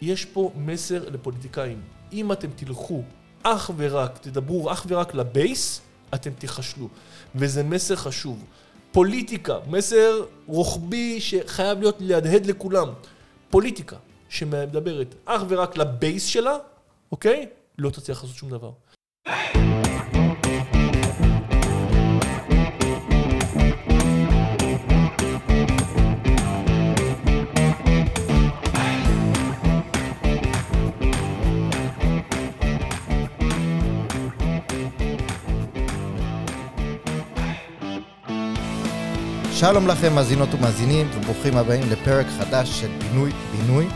יש פה מסר לפוליטיקאים. אם אתם תלכו אך ורק, תדברו אך ורק לבייס, אתם תיכשלו. וזה מסר חשוב. פוליטיקה, מסר רוחבי שחייב להיות להדהד לכולם. פוליטיקה שמדברת אך ורק לבייס שלה, אוקיי? לא תצליח לעשות שום דבר. שלום לכם, מאזינות ומאזינים, וברוכים הבאים לפרק חדש של בינוי בינוי.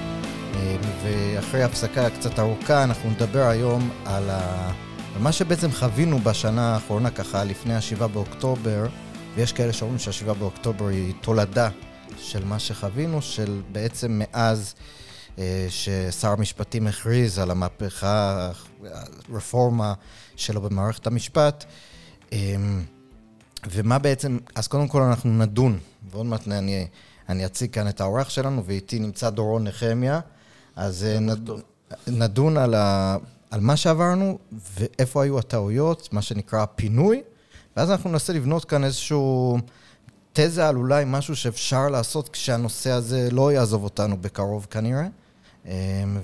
אה, ואחרי הפסקה קצת ארוכה, אנחנו נדבר היום על, ה... על מה שבעצם חווינו בשנה האחרונה, ככה לפני ה-7 באוקטובר, ויש כאלה שאומרים שה-7 באוקטובר היא תולדה של מה שחווינו, של בעצם מאז אה, ששר המשפטים הכריז על המהפכה, הרפורמה שלו במערכת המשפט. אה, ומה בעצם, אז קודם כל אנחנו נדון, ועוד מעט אני, אני אציג כאן את האורח שלנו, ואיתי נמצא דורון נחמיה, אז אה, נד, נדון על, ה, על מה שעברנו, ואיפה היו הטעויות, מה שנקרא פינוי, ואז אנחנו ננסה לבנות כאן איזשהו תזה על אולי משהו שאפשר לעשות כשהנושא הזה לא יעזוב אותנו בקרוב כנראה. אה,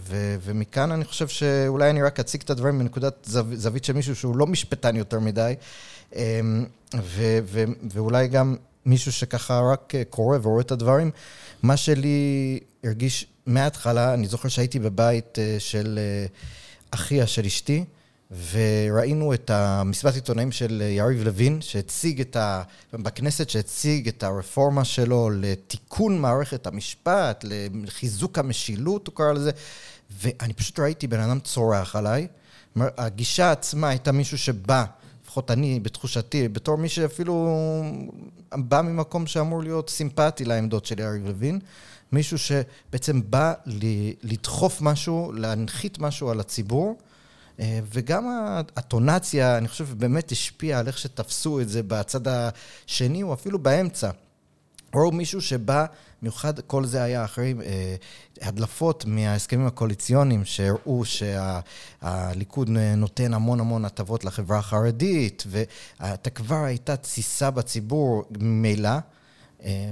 ו- ומכאן אני חושב שאולי אני רק אציג את הדברים מנקודת זו- זווית של מישהו שהוא לא משפטן יותר מדי, אמ, ו- ו- ואולי גם מישהו שככה רק קורא ורואה את הדברים. מה שלי הרגיש מההתחלה, אני זוכר שהייתי בבית אה, של אה, אחיה של אשתי, וראינו את המסיבת עיתונאים של יריב לוין, שהציג את ה... בכנסת, שהציג את הרפורמה שלו לתיקון מערכת המשפט, לחיזוק המשילות, הוא קרא לזה, ואני פשוט ראיתי בן אדם צורח עליי. הגישה עצמה הייתה מישהו שבא לפחות אני, בתחושתי, בתור מי שאפילו בא ממקום שאמור להיות סימפטי לעמדות של יריב לוין, מישהו שבעצם בא לדחוף משהו, להנחית משהו על הציבור, אה, וגם הטונציה, אני חושב, באמת השפיעה על איך שתפסו את זה בצד השני, או אפילו באמצע. או מישהו שבא, מיוחד כל זה היה אחרי אה, הדלפות מההסכמים הקואליציוניים שהראו שהליכוד נותן המון המון הטבות לחברה החרדית, ואתה כבר הייתה תסיסה בציבור ממילא. אה,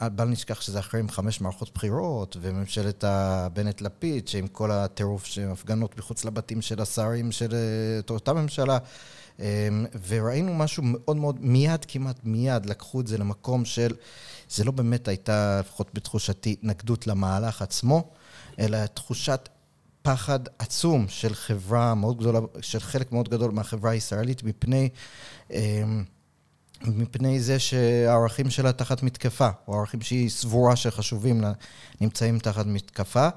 בל נשכח שזה אחרי חמש מערכות בחירות, וממשלת הבנט-לפיד, שעם כל הטירוף של הפגנות מחוץ לבתים של השרים של אה, אותה ממשלה. אמ, וראינו משהו מאוד מאוד, מיד, כמעט מיד, לקחו את זה למקום של, זה לא באמת הייתה, לפחות בתחושתי, התנגדות למהלך עצמו, אלא תחושת פחד עצום של חברה מאוד גדולה, של חלק מאוד גדול מהחברה הישראלית, מפני... אמ, מפני זה שהערכים שלה תחת מתקפה, או הערכים שהיא סבורה שחשובים לה, נמצאים תחת מתקפה.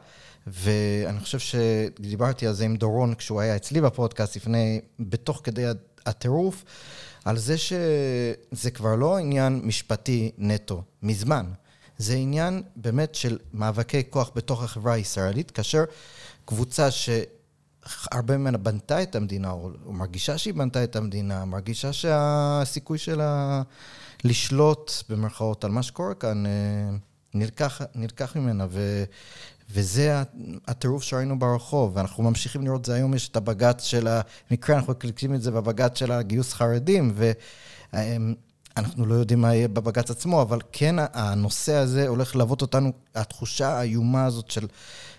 ואני חושב שדיברתי על זה עם דורון כשהוא היה אצלי בפודקאסט לפני, בתוך כדי הטירוף, על זה שזה כבר לא עניין משפטי נטו, מזמן. זה עניין באמת של מאבקי כוח בתוך החברה הישראלית, כאשר קבוצה ש... הרבה ממנה בנתה את המדינה, או, או מרגישה שהיא בנתה את המדינה, מרגישה שהסיכוי שלה לשלוט, במרכאות, על מה שקורה כאן, אה, נלקח, נלקח ממנה. ו, וזה הטירוף שראינו ברחוב, ואנחנו ממשיכים לראות זה היום, יש את הבג"ץ של המקרה, אנחנו קלקלים את זה בבג"ץ של הגיוס חרדים, ואנחנו לא יודעים מה יהיה בבג"ץ עצמו, אבל כן הנושא הזה הולך ללוות אותנו, התחושה האיומה הזאת של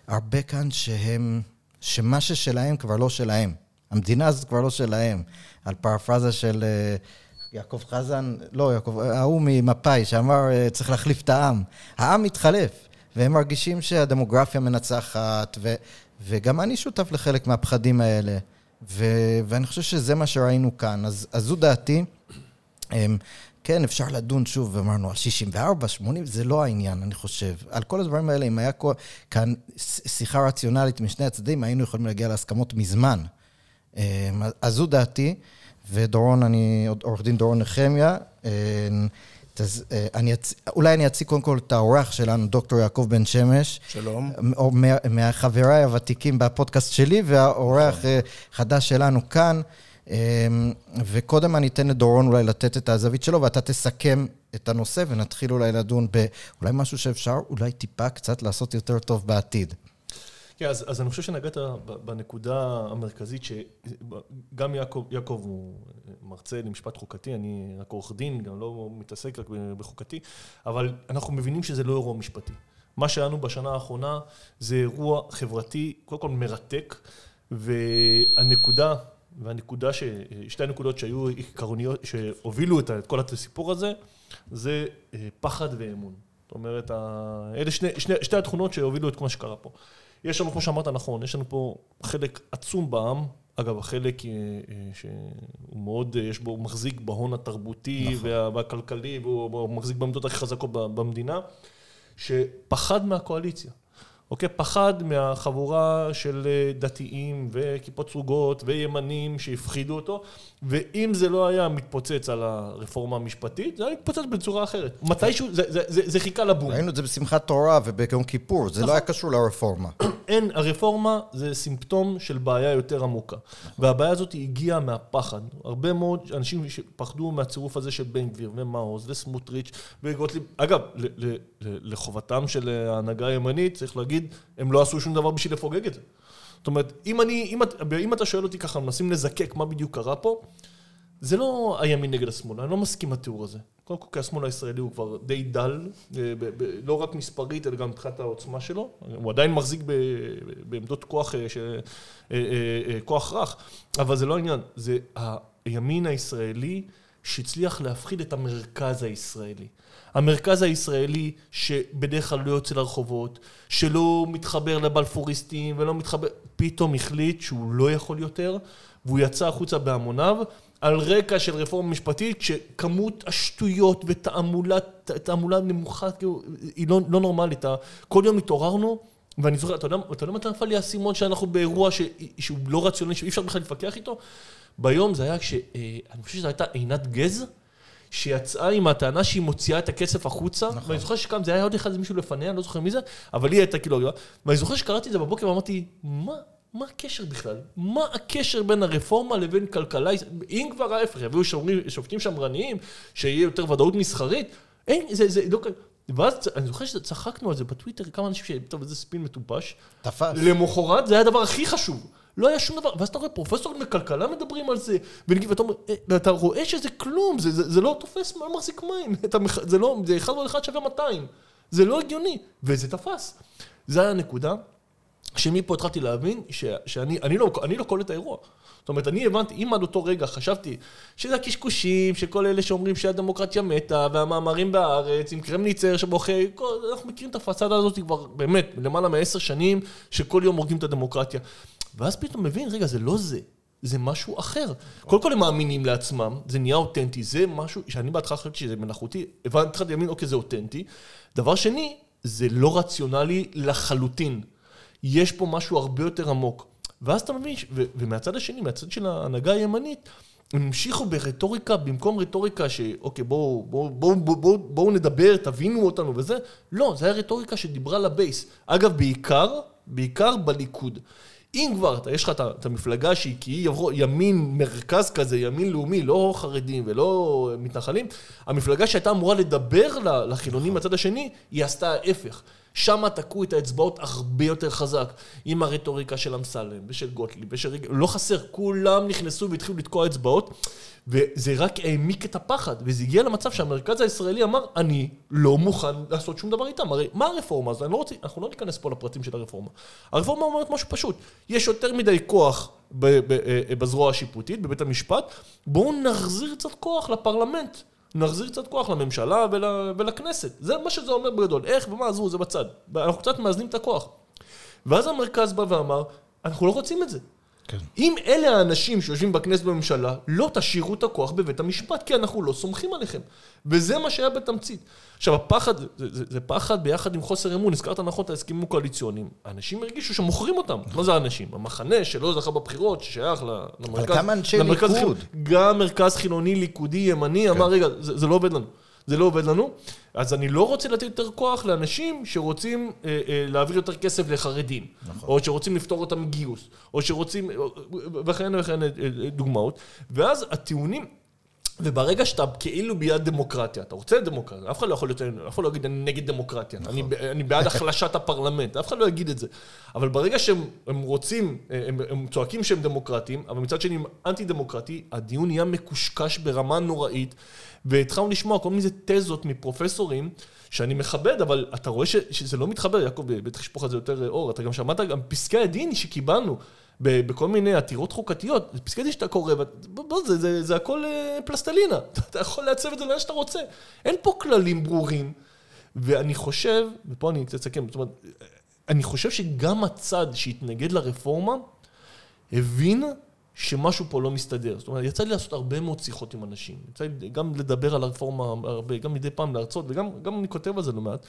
הרבה כאן שהם, שמה ששלהם כבר לא שלהם. המדינה הזאת כבר לא שלהם. על פרפרזה של... אה, יעקב חזן, לא יעקב, ההוא ממפא"י, שאמר אה, צריך להחליף את העם. העם מתחלף. והם מרגישים שהדמוגרפיה מנצחת, ו, וגם אני שותף לחלק מהפחדים האלה. ו, ואני חושב שזה מה שראינו כאן. אז, אז זו דעתי. אמ, כן, אפשר לדון שוב, אמרנו על 64, 80, זה לא העניין, אני חושב. על כל הדברים האלה, אם היה כאן שיחה רציונלית משני הצדדים, היינו יכולים להגיע להסכמות מזמן. אמ, אז זו דעתי, ודורון, אני, עורך דין דורון נחמיה, אמ, אז אה, אני אצ... אולי אני אציג קודם כל את האורח שלנו, דוקטור יעקב בן שמש. שלום. מה... מהחבריי הוותיקים בפודקאסט שלי, והאורח. אה, חדש שלנו כאן. אמ, וקודם אני אתן לדורון אולי לתת את הזווית שלו, ואתה תסכם את הנושא, ונתחיל אולי לדון באולי משהו שאפשר אולי טיפה קצת לעשות יותר טוב בעתיד. כן, אז, אז אני חושב שנגעת בנקודה המרכזית, שגם יעקב, יעקב הוא מרצה למשפט חוקתי, אני רק עורך דין, גם לא מתעסק רק בחוקתי, אבל אנחנו מבינים שזה לא אירוע משפטי. מה שהיה בשנה האחרונה זה אירוע חברתי, קודם כל מרתק, והנקודה, והנקודה, ש, שתי הנקודות שהיו עקרוניות, שהובילו את כל הסיפור הזה, זה אה, פחד ואמון. זאת אומרת, אלה שני, שני, שתי התכונות שהובילו את מה שקרה פה. יש לנו, כמו שאמרת נכון, יש לנו פה חלק עצום בעם, אגב, החלק אה, אה, שהוא מאוד, יש בו, הוא מחזיק בהון התרבותי נכון. והכלכלי, והוא מחזיק בעמדות הכי חזקות במדינה, שפחד מהקואליציה. אוקיי? פחד מהחבורה של אה, דתיים וכיפות סרוגות וימנים שהפחידו אותו, ואם זה לא היה מתפוצץ על הרפורמה המשפטית, זה היה מתפוצץ בצורה אחרת. מתישהו, זה, זה, זה, זה חיכה לבום. ראינו את זה בשמחת תורה וביום כיפור, זה לא היה קשור לרפורמה. אין, הרפורמה זה סימפטום של בעיה יותר עמוקה. והבעיה הזאת הגיעה מהפחד. הרבה מאוד אנשים שפחדו מהצירוף הזה של בן גביר ומעוז וסמוטריץ' וגוטליב. אגב, לחובתם של ההנהגה הימנית, צריך להגיד, הם לא עשו שום דבר בשביל לפוגג את זה. זאת אומרת, אם, אני, אם, אם אתה שואל אותי ככה, מנסים לזקק מה בדיוק קרה פה, זה לא הימין נגד השמאל, אני לא מסכים עם התיאור הזה. קודם כל, כי השמאל הישראלי הוא כבר די דל, אה, לא רק מספרית, אלא גם מבחינת העוצמה שלו. הוא עדיין מחזיק בעמדות כוח, אה, ש... אה, כוח רך, אבל זה לא העניין. זה הימין הישראלי שהצליח להפחיד את המרכז הישראלי. המרכז הישראלי שבדרך כלל לא יוצא לרחובות, שלא מתחבר לבלפוריסטים ולא מתחבר, פתאום החליט שהוא לא יכול יותר, והוא יצא החוצה בהמוניו, על רקע של רפורמה משפטית, שכמות השטויות ותעמולה נמוכה, כאילו, היא לא, לא נורמלית. כל יום התעוררנו, ואני זוכר, אתה יודע, אתה יודע מתי נפל לי האסימון שאנחנו באירוע ש, שהוא לא רציונלי, שאי אפשר בכלל להתווכח איתו? ביום זה היה כש... אה, אני חושב שזו הייתה עינת גז. שיצאה עם הטענה שהיא מוציאה את הכסף החוצה, נכון. ואני זוכר שקם, זה היה עוד אחד, מישהו לפניה, אני לא זוכר מי זה, אבל היא הייתה כאילו, ואני זוכר שקראתי את זה בבוקר ואמרתי, מה, מה הקשר בכלל? מה הקשר בין הרפורמה לבין כלכלה? אם כבר ההפך, יביאו שופטים שמרניים, שיהיה יותר ודאות מסחרית, אין, זה, זה לא... ואז אני זוכר שצחקנו על זה בטוויטר, כמה אנשים ש... טוב, איזה ספין מטופש. תפס. למחרת זה היה הדבר הכי חשוב. לא היה שום דבר, ואז אתה רואה פרופסורים בכלכלה מדברים על זה, ואתה, אומר, אה, ואתה רואה שזה כלום, זה, זה, זה לא תופס, מה מחזיק מים, אתה, זה לא, זה אחד ועוד אחד שווה 200, זה לא הגיוני, וזה תפס. זה היה הנקודה, שמפה התחלתי להבין ש, שאני אני לא, אני לא קולט את האירוע. זאת אומרת, אני הבנתי, אם עד אותו רגע חשבתי שזה הקשקושים, שכל אלה שאומרים שהדמוקרטיה מתה, והמאמרים בהארץ, עם קרמניצר שבוכה, אנחנו מכירים את הפסאדה הזאת כבר באמת למעלה מעשר שנים, שכל יום הורגים את הדמוקרטיה. ואז פתאום מבין, רגע, זה לא זה, זה משהו אחר. קודם כל הם מאמינים לעצמם, זה נהיה אותנטי, זה משהו שאני בהתחלה חשבתי שזה מלאכותי, הבנתי, התחלתי להאמין, אוקיי, זה אותנטי. דבר שני, זה לא רציונלי לחלוטין. יש פה משהו הרבה יותר עמוק. ואז אתה מבין, ו- ומהצד השני, מהצד של ההנהגה הימנית, הם המשיכו ברטוריקה, במקום רטוריקה שאוקיי, בואו בוא, בוא, בוא, בוא, בוא נדבר, תבינו אותנו וזה, לא, זה היה רטוריקה שדיברה לבייס. אגב, בעיקר, בעיקר בליכוד. אם כבר, אתה, יש לך את המפלגה שהיא כי יבוא ימין מרכז כזה, ימין לאומי, לא חרדים ולא מתנחלים, המפלגה שהייתה אמורה לדבר לחילונים בצד השני, היא עשתה ההפך. שם תקעו את האצבעות הרבה יותר חזק, עם הרטוריקה של אמסלם ושל גוטליב ושל לא חסר, כולם נכנסו והתחילו לתקוע אצבעות, וזה רק העמיק את הפחד, וזה הגיע למצב שהמרכז הישראלי אמר, אני לא מוכן לעשות שום דבר איתם. הרי מה הרפורמה הזו? לא רוצה, אנחנו לא ניכנס פה לפרטים של הרפורמה. הרפורמה אומרת משהו פשוט, יש יותר מדי כוח אה, בזרוע השיפוטית, בבית המשפט, בואו נחזיר קצת כוח לפרלמנט. נחזיר קצת כוח לממשלה ול, ולכנסת. זה מה שזה אומר בגדול. איך ומה, עזבו, זה בצד. אנחנו קצת מאזנים את הכוח. ואז המרכז בא ואמר, אנחנו לא רוצים את זה. כן. אם אלה האנשים שיושבים בכנסת בממשלה, לא תשאירו את הכוח בבית המשפט, כי אנחנו לא סומכים עליכם. וזה מה שהיה בתמצית. עכשיו, הפחד, זה, זה, זה פחד ביחד עם חוסר אמון. הזכרת נכון את ההסכמים הקואליציוניים. האנשים הרגישו שמוכרים אותם. מה זה האנשים? המחנה שלא זכה בבחירות, ששייך למרכז... אבל כמה אנשי ליכוד? גם מרכז חילוני, ליכודי, ימני, כן. אמר, רגע, זה, זה לא עובד לנו. זה לא עובד לנו, אז אני לא רוצה לתת יותר כוח לאנשים שרוצים אה, אה, להעביר יותר כסף לחרדים, נכון. או שרוצים לפתור אותם מגיוס, או שרוצים, וכן וכן אה, אה, דוגמאות, ואז הטיעונים, וברגע שאתה כאילו ביד דמוקרטיה, אתה רוצה דמוקרטיה, אף אחד לא יכול להיות, אף אחד לא יגיד אני נגד דמוקרטיה, נכון. אני, אני בעד החלשת הפרלמנט, אף אחד לא יגיד את זה. אבל ברגע שהם רוצים, הם, הם צועקים שהם דמוקרטים, אבל מצד שני הם אנטי דמוקרטי, הדיון נהיה מקושקש ברמה נוראית, והתחלנו לשמוע כל מיני תזות מפרופסורים, שאני מכבד, אבל אתה רואה ש, שזה לא מתחבר, יעקב בטח ישפוך על זה יותר אור, אתה גם שמעת גם פסקי הדין שקיבלנו. בכל מיני עתירות חוקתיות, פסקי דין שאתה קורא, בוא, זה הכל אה, פלסטלינה, אתה יכול לעצב את זה לאן שאתה רוצה. אין פה כללים ברורים, ואני חושב, ופה אני קצת אסכם, זאת אומרת, אני חושב שגם הצד שהתנגד לרפורמה, הבין שמשהו פה לא מסתדר. זאת אומרת, יצא לי לעשות הרבה מאוד שיחות עם אנשים. יצא לי גם לדבר על הרפורמה הרבה, גם מדי פעם להרצות, וגם אני כותב על זה לא מעט.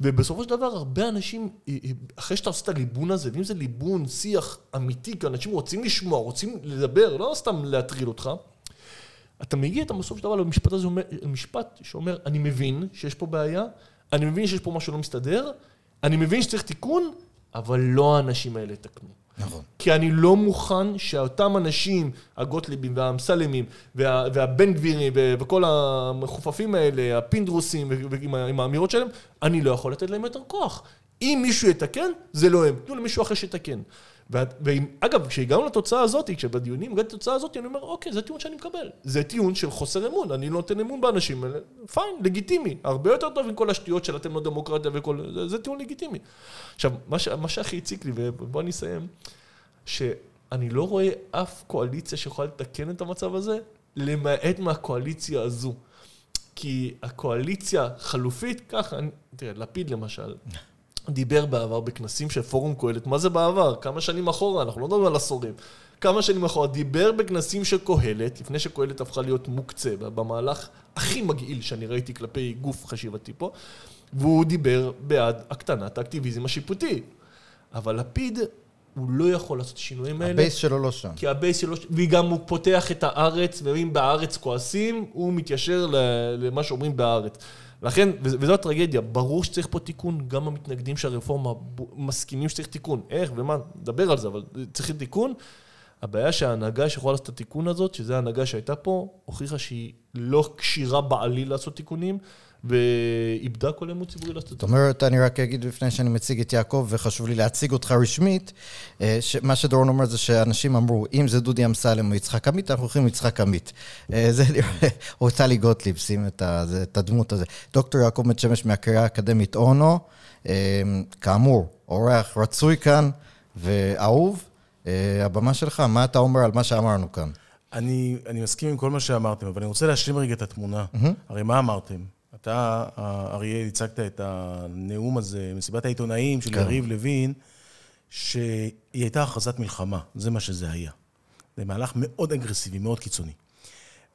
ובסופו של דבר, הרבה אנשים, אה, אה, אחרי שאתה עושה את הליבון הזה, ואם זה ליבון, שיח אמיתי, כי אנשים רוצים לשמוע, רוצים לדבר, לא סתם להטריל אותך, אתה מגיע איתם בסופו של דבר למשפט הזה, משפט שאומר, אני מבין שיש פה בעיה, אני מבין שיש פה משהו לא מסתדר, אני מבין שצריך תיקון, אבל לא האנשים האלה יתקנו. נכון. כי אני לא מוכן שאותם אנשים, הגוטליבים והאמסלמים וה, והבן גבירים וכל המחופפים האלה, הפינדרוסים עם האמירות שלהם, אני לא יכול לתת להם יותר כוח. אם מישהו יתקן, זה לא הם. תנו למישהו אחר שיתקן. ואגב, כשהגענו לתוצאה הזאת, כשבדיונים הגעתי לתוצאה הזאת, אני אומר, אוקיי, זה טיעון שאני מקבל. זה טיעון של חוסר אמון, אני לא נותן אמון באנשים האלה, פיין, לגיטימי. הרבה יותר טוב עם כל השטויות של אתם לא דמוקרטיה וכל... זה, זה טיעון לגיטימי. עכשיו, מה, ש, מה שהכי הציק לי, ובוא אני אסיים, שאני לא רואה אף קואליציה שיכולה לתקן את המצב הזה, למעט מהקואליציה הזו. כי הקואליציה חלופית, ככה, תראה, לפיד למשל, דיבר בעבר בכנסים של פורום קהלת, מה זה בעבר? כמה שנים אחורה, אנחנו לא מדברים על עשורים. כמה שנים אחורה, דיבר בכנסים של קהלת, לפני שקהלת הפכה להיות מוקצה, במהלך הכי מגעיל שאני ראיתי כלפי גוף חשיבתי פה, והוא דיבר בעד הקטנת האקטיביזם השיפוטי. אבל לפיד, הוא לא יכול לעשות שינויים האלה. ה base שלו לא שם. כי ה base שלו, וגם הוא פותח את הארץ, ואם בארץ כועסים, הוא מתיישר למה שאומרים בארץ. לכן, וזו הטרגדיה, ברור שצריך פה תיקון, גם המתנגדים של הרפורמה מסכימים שצריך תיקון. איך ומה, נדבר על זה, אבל צריך תיקון. הבעיה שההנהגה שיכולה לעשות את התיקון הזאת, שזו ההנהגה שהייתה פה, הוכיחה שהיא לא כשירה בעליל לעשות תיקונים, ואיבדה כל אמון ציבורי לעשות את זה. זאת אומרת, אני רק אגיד לפני שאני מציג את יעקב, וחשוב לי להציג אותך רשמית, אה, מה שדורון אומר זה שאנשים אמרו, אם זה דודי אמסלם או יצחק עמית, אנחנו הולכים יצחק עמית. אה, זה נראה, או טלי גוטליב, שים את הדמות הזה. דוקטור יעקב בן שמש מהקריאה האקדמית אונו, אה, כאמור, אורח רצוי כאן ואהוב. הבמה שלך, מה אתה אומר על מה שאמרנו כאן? אני, אני מסכים עם כל מה שאמרתם, אבל אני רוצה להשלים רגע את התמונה. Mm-hmm. הרי מה אמרתם? אתה, אריאל, הצגת את הנאום הזה, מסיבת העיתונאים של כן. יריב לוין, שהיא הייתה הכרזת מלחמה, זה מה שזה היה. זה מהלך מאוד אגרסיבי, מאוד קיצוני.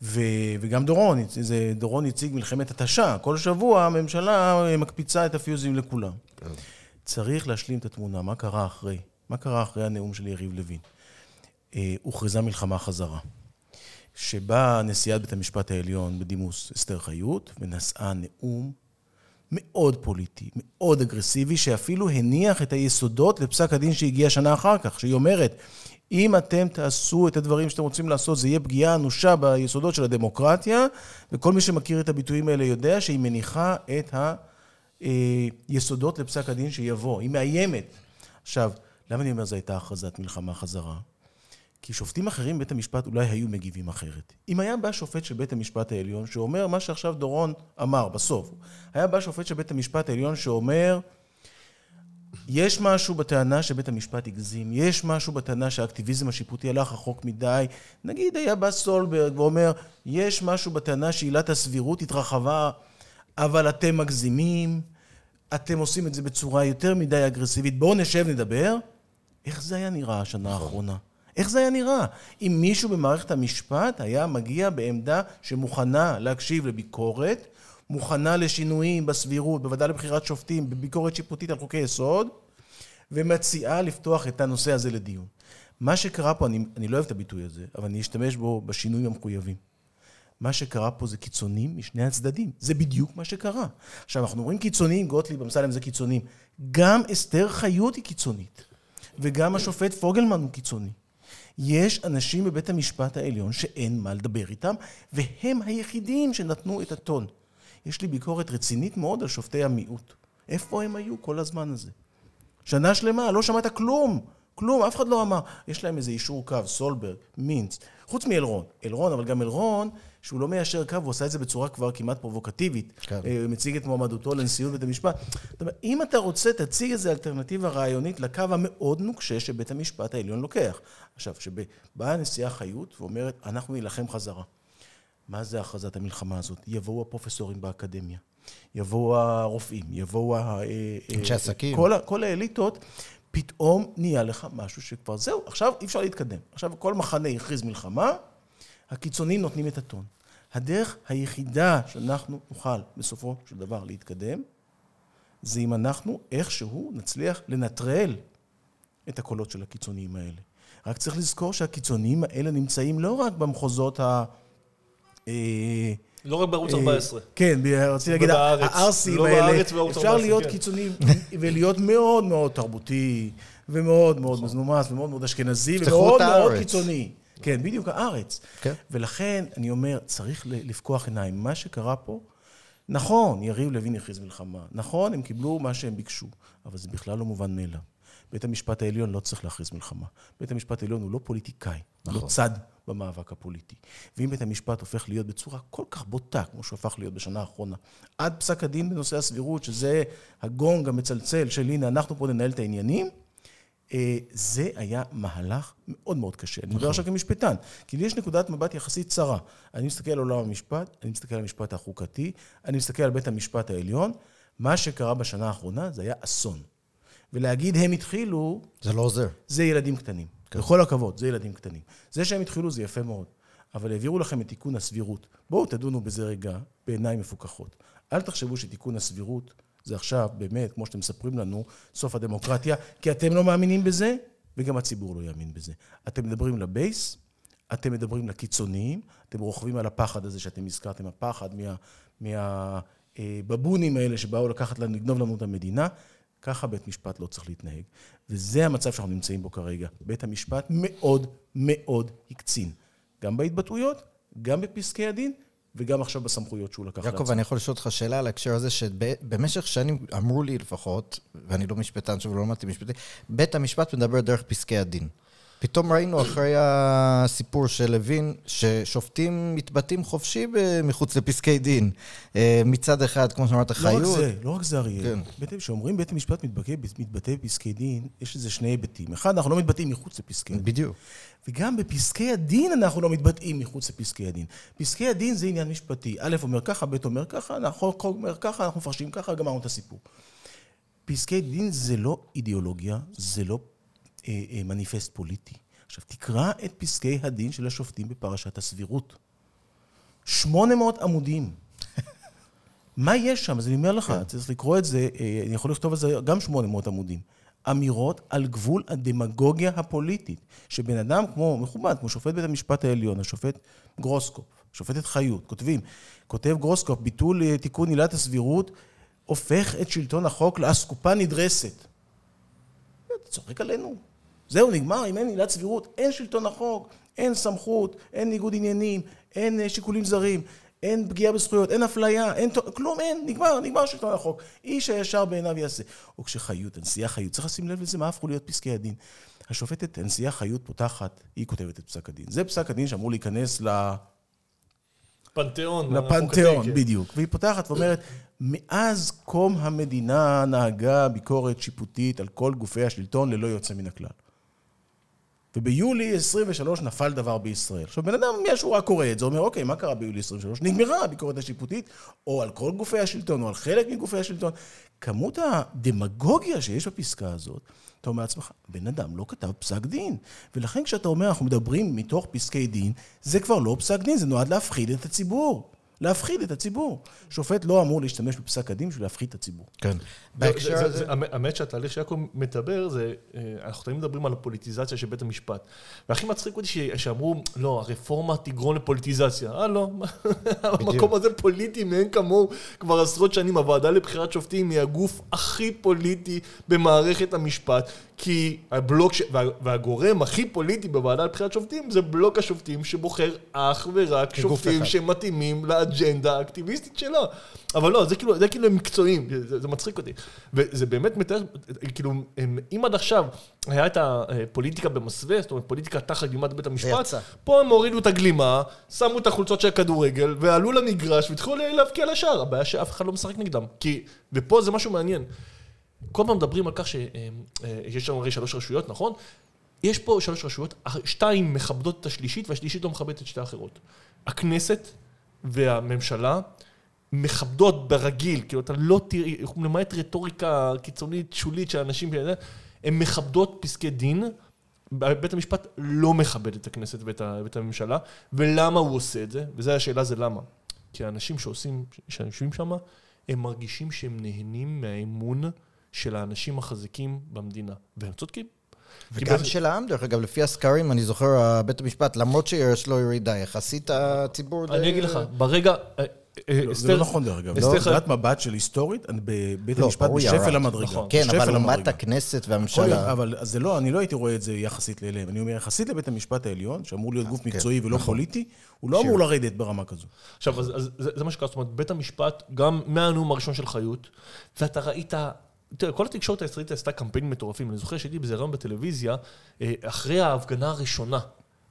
ו, וגם דורון, זה, דורון הציג מלחמת התשה. כל שבוע הממשלה מקפיצה את הפיוזים לכולם. כן. צריך להשלים את התמונה, מה קרה אחרי? מה קרה אחרי הנאום של יריב לוין? אה, הוכרזה מלחמה חזרה. שבה נשיאת בית המשפט העליון בדימוס אסתר חיות, ונשאה נאום מאוד פוליטי, מאוד אגרסיבי, שאפילו הניח את היסודות לפסק הדין שהגיע שנה אחר כך, שהיא אומרת, אם אתם תעשו את הדברים שאתם רוצים לעשות, זה יהיה פגיעה אנושה ביסודות של הדמוקרטיה, וכל מי שמכיר את הביטויים האלה יודע שהיא מניחה את היסודות לפסק הדין שיבוא, היא מאיימת. עכשיו, למה אני אומר זו הייתה הכרזת מלחמה חזרה? כי שופטים אחרים בבית המשפט אולי היו מגיבים אחרת. אם היה בא שופט של בית המשפט העליון שאומר מה שעכשיו דורון אמר בסוף, היה בא שופט של בית המשפט העליון שאומר יש משהו בטענה שבית המשפט הגזים, יש משהו בטענה שהאקטיביזם השיפוטי הלך רחוק מדי, נגיד היה בא סולברג ואומר יש משהו בטענה שעילת הסבירות התרחבה אבל אתם מגזימים, אתם עושים את זה בצורה יותר מדי אגרסיבית, בואו נשב נדבר. איך זה היה נראה השנה נכון. האחרונה? איך זה היה נראה? אם מישהו במערכת המשפט היה מגיע בעמדה שמוכנה להקשיב לביקורת, מוכנה לשינויים בסבירות, בוודאי לבחירת שופטים, בביקורת שיפוטית על חוקי יסוד, ומציעה לפתוח את הנושא הזה לדיון. מה שקרה פה, אני, אני לא אוהב את הביטוי הזה, אבל אני אשתמש בו בשינויים המחויבים. מה שקרה פה זה קיצונים משני הצדדים. זה בדיוק מה שקרה. עכשיו, אנחנו אומרים קיצוניים, גוטליב, אמסלם זה קיצוניים. גם אסתר חיות היא קיצונית, וגם השופט פוגלמן הוא קיצוני. יש אנשים בבית המשפט העליון שאין מה לדבר איתם, והם היחידים שנתנו את הטון. יש לי ביקורת רצינית מאוד על שופטי המיעוט. איפה הם היו כל הזמן הזה? שנה שלמה, לא שמעת כלום. כלום, אף אחד לא אמר. יש להם איזה אישור קו, סולברג, מינץ, חוץ מאלרון. אלרון, אבל גם אלרון, שהוא לא מיישר קו, הוא עשה את זה בצורה כבר כמעט פרובוקטיבית. כן. אה, מציג את מועמדותו לנשיאות בית המשפט. זאת אומרת, אם אתה רוצה, תציג איזו אלטרנטיבה רעיונית לקו המאוד נוקשה שבית המשפט העליון לוקח. עכשיו, שבאה הנשיאה חיות ואומרת, אנחנו נילחם חזרה. מה זה הכרזת המלחמה הזאת? יבואו הפרופסורים באקדמיה. יבואו הרופאים, יבואו ה... אה, אנשי עסקים. כל, כל האליטות, פתאום נהיה לך משהו שכבר זהו, עכשיו אי אפשר להתקדם. עכשיו כל מחנה הכריז מלחמה, הקיצונים נותנים את הטון. הדרך היחידה שאנחנו נוכל בסופו של דבר להתקדם, זה אם אנחנו איכשהו נצליח לנטרל את הקולות של הקיצוניים האלה. רק צריך לזכור שהקיצוניים האלה נמצאים לא רק במחוזות ה... לא רק בערוץ 14. אה, כן, רציתי להגיד, הערסים לא האלה, אפשר להיות כן. קיצוני ולהיות מאוד מאוד תרבותי, ומאוד מאוד נכון. מזנומס, ומאוד מאוד אשכנזי, ומאוד מאוד קיצוני. כן, בדיוק, הארץ. כן. ולכן, אני אומר, צריך לפקוח עיניים. מה שקרה פה, נכון, יריב לוין הכריז מלחמה. נכון, הם קיבלו מה שהם ביקשו, אבל זה בכלל לא מובן מאליו. בית המשפט העליון לא צריך להכריז מלחמה. בית המשפט העליון הוא לא פוליטיקאי, נכון. הוא לא צד במאבק הפוליטי. ואם בית המשפט הופך להיות בצורה כל כך בוטה, כמו שהוא הפך להיות בשנה האחרונה, עד פסק הדין בנושא הסבירות, שזה הגונג המצלצל של הנה, אנחנו פה ננהל את העניינים, אה, זה היה מהלך מאוד מאוד קשה. אני מדבר נכון. עכשיו כמשפטן, כי לי יש נקודת מבט יחסית צרה. אני מסתכל על עולם המשפט, אני מסתכל על המשפט החוקתי, אני מסתכל על בית המשפט העליון. מה שקרה בשנה האחרונה זה היה אסון. ולהגיד הם התחילו... זה לא עוזר. זה ילדים קטנים. כן. בכל הכבוד, זה ילדים קטנים. זה שהם התחילו זה יפה מאוד, אבל העבירו לכם את תיקון הסבירות. בואו תדונו בזה רגע בעיניים מפוקחות. אל תחשבו שתיקון הסבירות זה עכשיו באמת, כמו שאתם מספרים לנו, סוף הדמוקרטיה, כי אתם לא מאמינים בזה, וגם הציבור לא יאמין בזה. אתם מדברים לבייס, אתם מדברים לקיצוניים, אתם רוכבים על הפחד הזה שאתם הזכרתם, הפחד מהבבונים מה, אה, האלה שבאו לקחת לנו, לגנוב לנו את המדינה. ככה בית משפט לא צריך להתנהג. וזה המצב שאנחנו נמצאים בו כרגע. בית המשפט מאוד מאוד הקצין. גם בהתבטאויות, גם בפסקי הדין, וגם עכשיו בסמכויות שהוא לקח לעצמו. יעקב, אני יכול לשאול אותך שאלה על ההקשר הזה, שבמשך שנים אמרו לי לפחות, ואני לא משפטן שוב, לא למדתי משפטי, בית המשפט מדבר דרך פסקי הדין. פתאום ראינו אחרי הסיפור של לוין, ששופטים מתבטאים חופשי מחוץ לפסקי דין. אה, מצד אחד, כמו שאמרת, חיות... לא רק זה, לא רק זה, אריאל. כן. כשאומרים בית המשפט מתבטא, מתבטא בפסקי דין, יש לזה שני היבטים. אחד, אנחנו לא מתבטאים מחוץ לפסקי דין. בדיוק. וגם בפסקי הדין אנחנו לא מתבטאים מחוץ לפסקי הדין. פסקי הדין זה עניין משפטי. א' אומר ככה, ב' אומר ככה, החוק אומר ככה, אנחנו מפרשים ככה, גמרנו את הסיפור. פסקי דין זה לא אידיאולוגיה, זה לא מניפסט פוליטי. עכשיו, תקרא את פסקי הדין של השופטים בפרשת הסבירות. 800 עמודים. מה יש שם? אז אני אומר לך, כן. צריך לקרוא את זה, אה, אני יכול לכתוב על זה גם 800 עמודים. אמירות על גבול הדמגוגיה הפוליטית, שבן אדם כמו, מכובד, כמו שופט בית המשפט העליון, השופט גרוסקופ, שופטת חיות, כותבים, כותב גרוסקופ, ביטול תיקון עילת הסבירות, הופך את שלטון החוק לאסקופה נדרסת. אתה צוחק עלינו. זהו, נגמר, אם אין עילת סבירות, אין שלטון החוק, אין סמכות, אין ניגוד עניינים, אין אה, שיקולים זרים, אין פגיעה בזכויות, אין אפליה, אין... כלום, אין, נגמר, נגמר שלטון החוק. איש הישר בעיניו יעשה. או כשחיות, הנשיאה חיות, צריך לשים לב לזה, מה הפכו להיות פסקי הדין. השופטת הנשיאה חיות פותחת, היא כותבת את פסק הדין. זה פסק הדין שאמור להיכנס ל... פנתיאון. לפנתיאון. בדיוק. והיא פותחת ואומרת, מאז קום המדינה נהגה ביקורת שיפוטית על כל גופי השלטון ללא יוצא מן הכלל. וביולי 23 נפל דבר בישראל. עכשיו, בן אדם מהשורה קורא את זה, אומר, אוקיי, מה קרה ביולי 23? נגמרה הביקורת השיפוטית, או על כל גופי השלטון, או על חלק מגופי השלטון. כמות הדמגוגיה שיש בפסקה הזאת, אתה אומר לעצמך, בן אדם לא כתב פסק דין. ולכן כשאתה אומר, אנחנו מדברים מתוך פסקי דין, זה כבר לא פסק דין, זה נועד להפחיד את הציבור. להפחיד את הציבור. שופט לא אמור להשתמש בפסק הדין בשביל להפחיד את הציבור. כן. בהקשר זה- הזה... זה- האמת שהתהליך שיעקב מדבר, זה, אה, אנחנו תמיד מדברים על הפוליטיזציה של בית המשפט. והכי מצחיק אותי שאמרו, לא, הרפורמה תגרום לפוליטיזציה. אה, לא, המקום הזה פוליטי מאין כמוהו כבר עשרות שנים. הוועדה לבחירת שופטים היא הגוף הכי פוליטי במערכת המשפט, כי הבלוק, ש... וה- והגורם הכי פוליטי בוועדה לבחירת שופטים זה בלוק השופטים שבוחר אך ורק שופטים אחד. שמתאימים לאג'נדה האקטיביסטית שלו. אבל לא, זה כאילו, זה כאילו הם מקצועיים, זה, זה מצחיק אותי. וזה באמת מתאר, כאילו, אם עד עכשיו היה את הפוליטיקה במסווה, זאת אומרת, פוליטיקה תחת גלימת בית המשפט. פה הם הורידו את הגלימה, שמו את החולצות של הכדורגל, ועלו למגרש והתחילו להבקיע לשער. הבעיה שאף אחד לא משחק נגדם. כי, ופה זה משהו מעניין. כל פעם מדברים על כך שיש לנו הרי שלוש רשויות, נכון? יש פה שלוש רשויות, שתיים מכבדות את השלישית והשלישית לא מכבדת את שתי האחרות. הכנסת והממשלה מכבדות ברגיל, כאילו אתה לא תראי, למעט רטוריקה קיצונית, שולית של אנשים, הן מכבדות פסקי דין, בית המשפט לא מכבד את הכנסת ואת, הממשלה, ולמה הוא עושה את זה? וזו השאלה זה למה. כי האנשים שעושים, שיושבים שם, הם מרגישים שהם נהנים מהאמון של האנשים החזקים במדינה, והם צודקים. וגם בעצם- של העם, דרך אגב, לפי הסקרים, אני זוכר, בית המשפט, למרות שיש לו ירידה יחסית, הציבור... די- אני אגיד לך, ברגע... אה, אה, לא, זה לא נכון דרך אגב. אסתר לא, נקודת מבט של היסטורית, אני בבית לא, המשפט בשפל. המדרגה. נכון. כן, אבל לעומת. הכנסת והממשלה... אבל זה לא, אני לא הייתי רואה את זה יחסית אליהם. אני אומר, יחסית לבית המשפט העליון, שאמור להיות גוף כן, מקצועי ולא נכון. פוליטי, הוא לא אמור לרדת ברמה כזו. עכשיו, זה, מה שקרה, זאת אומרת, בית המשפט, גם מהנאום הראשון של חיות, ואתה ראית, תראה, כל התקשורת הישראלית עשתה קמפיינים מטורפים. אני זוכר שהייתי באיזה רעיון בטלוויזיה, אה, אחרי ההפגנה הראשונה,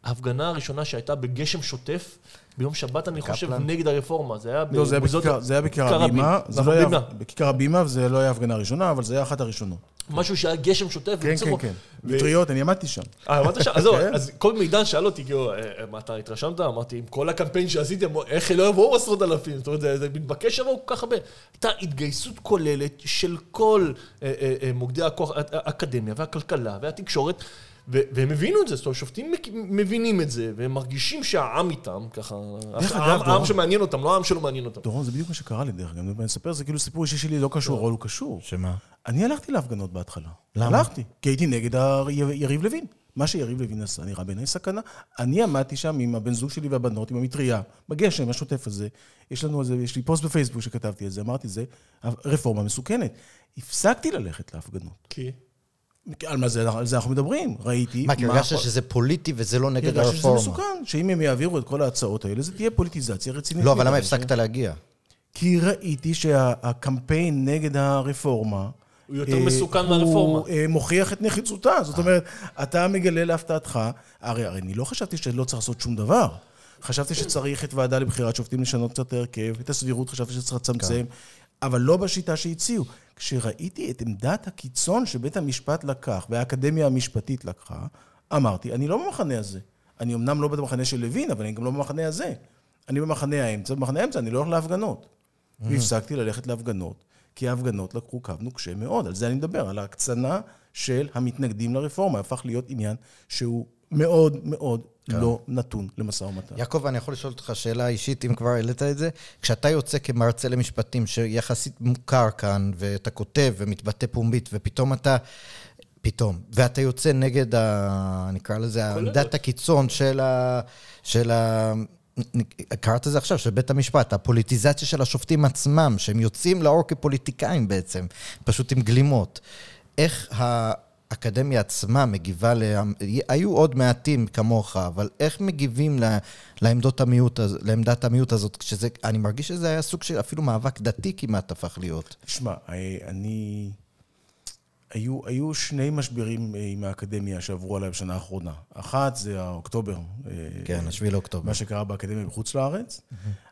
ההפגנה הראשונה שהייתה בגשם שוטף, ביום שבת, אני חושב, קפלן. נגד הרפורמה. זה היה לא, זה היה בכיכר- זה היה בכיכר הבימה. זה לא היה-. בכיכר הבימה, וזה לא היה ההפגנה הראשונה, אבל זה היה אחת הראשונות. משהו שהיה גשם שוטף. כן, כן, כן. מטריות, אני עמדתי שם. אה, אמרת שם? אז זהו, כן. אז כל מידע שאל אותי, כאילו, מה, אתה התרשמת? אמרתי, עם כל הקמפיין שעשיתי, אמרו, איך לא יבואו עשרות אלפים? זאת אומרת, זה מתבקש שיבואו כל כך הרבה. הייתה התגייסות כוללת של כל אה, מוקדי הכוח, הא- האקדמיה והכלכלה והתקשורת, והם הבינו את זה, זאת אומרת, שופטים מבינים את זה, והם מרגישים שהעם איתם, ככה, דרך העם-. שמעניין אותם, לא העם שלא מעניין אותם. דורון, זה בדיוק מה שקרה לי, דרך אגב. אני אספר, זה כאילו סיפור אישי שלי לא קשור, אבל הוא קשור. שמה? אני הלכתי להפגנות בהתחלה. למה? הלכתי, כי הייתי נגד יריב לוין. מה שיריב לוין עשה נראה בעיניי סכנה. אני עמדתי שם עם הבן זוג שלי והבנות, עם המטריה, בגשם השוטף הזה. יש לנו איזה, יש לי פוסט בפייסבוק שכתבתי את זה, אמרתי, זה רפורמה מסוכנת. הפסקתי ללכת להפגנות. כי? על מה זה, על זה אנחנו מדברים. ראיתי... מה, כי הרגשת שזה פוליטי וזה לא נגד הרגשתי שזה הרפורמה? מסוכן, שאם הם יעבירו את כל ההצעות האלה, זה תהיה פוליטיזציה רצינית. לא, אבל למה. הפסקת להגיע? כי ראיתי שהקמפיין נגד הרפורמה... הוא יותר אה, מסוכן מהרפורמה. הוא אה, מוכיח את נחיצותה. זאת אומרת, אתה מגלה להפתעתך, הרי, הרי אני לא חשבתי שלא צריך לעשות שום דבר. חשבתי שצריך את ועדה לבחירת שופטים לשנות קצת את ההרכב, את הסבירות חשבתי שצריך לצמצם, אבל לא בשיטה שהציעו. כשראיתי את עמדת הקיצון שבית המשפט לקח והאקדמיה המשפטית לקחה, אמרתי, אני לא במחנה הזה. אני אמנם לא במחנה של לוין, אבל אני גם לא במחנה הזה. אני במחנה האמצע, במחנה האמצע אני לא הולך להפגנות. והפסקתי ללכת להפגנות, כי ההפגנות לקחו קו נוקשה מאוד. על זה אני מדבר, על ההקצנה של המתנגדים לרפורמה. הפך להיות עניין שהוא מאוד מאוד לא נתון למשא ומתן. יעקב, אני יכול לשאול אותך שאלה אישית, אם כבר העלית את זה? כשאתה יוצא כמרצה למשפטים, שיחסית מוכר כאן, ואתה כותב ומתבטא פומבית, ופתאום אתה... פתאום. ואתה יוצא נגד, ה... נקרא לזה, עמדת הקיצון של ה... של ה... קראת את זה עכשיו, של בית המשפט, הפוליטיזציה של השופטים עצמם, שהם יוצאים לאור כפוליטיקאים בעצם, פשוט עם גלימות. איך האקדמיה עצמה מגיבה, לה... היו עוד מעטים כמוך, אבל איך מגיבים ל... לעמדות המיעוט, לעמדת המיעוט הזאת, כשזה, אני מרגיש שזה היה סוג של אפילו מאבק דתי כמעט הפך להיות. תשמע, אה, אני... היו, היו שני משברים אה, עם האקדמיה שעברו עליי בשנה האחרונה. אחת זה האוקטובר. אה, כן, השביעי לאוקטובר. מה שקרה באקדמיה בחוץ לארץ,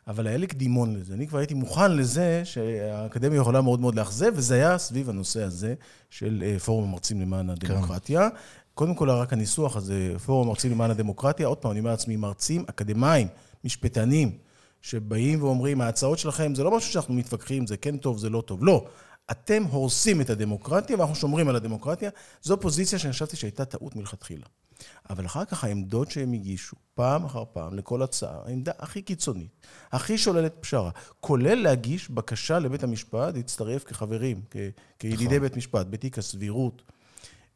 אבל היה לי קדימון לזה. אני כבר הייתי מוכן לזה שהאקדמיה יכולה מאוד מאוד לאכזב, וזה היה סביב הנושא הזה של אה, פורום המרצים למען הדמוקרטיה. קודם כל, רק הניסוח הזה, פורום המרצים למען הדמוקרטיה, עוד פעם, אני אומר לעצמי, מרצים אקדמאים, משפטנים, שבאים ואומרים, ההצעות שלכם זה לא משהו שאנחנו מתווכחים, זה כן טוב, זה לא טוב. לא. אתם הורסים את הדמוקרטיה ואנחנו שומרים על הדמוקרטיה. זו פוזיציה שאני חשבתי שהייתה טעות מלכתחילה. אבל אחר כך העמדות שהם הגישו, פעם אחר פעם, לכל הצעה, העמדה הכי קיצונית, הכי שוללת פשרה, כולל להגיש בקשה לבית המשפט להצטרף כחברים, כ- כידידי נכון. בית משפט, בתיק הסבירות,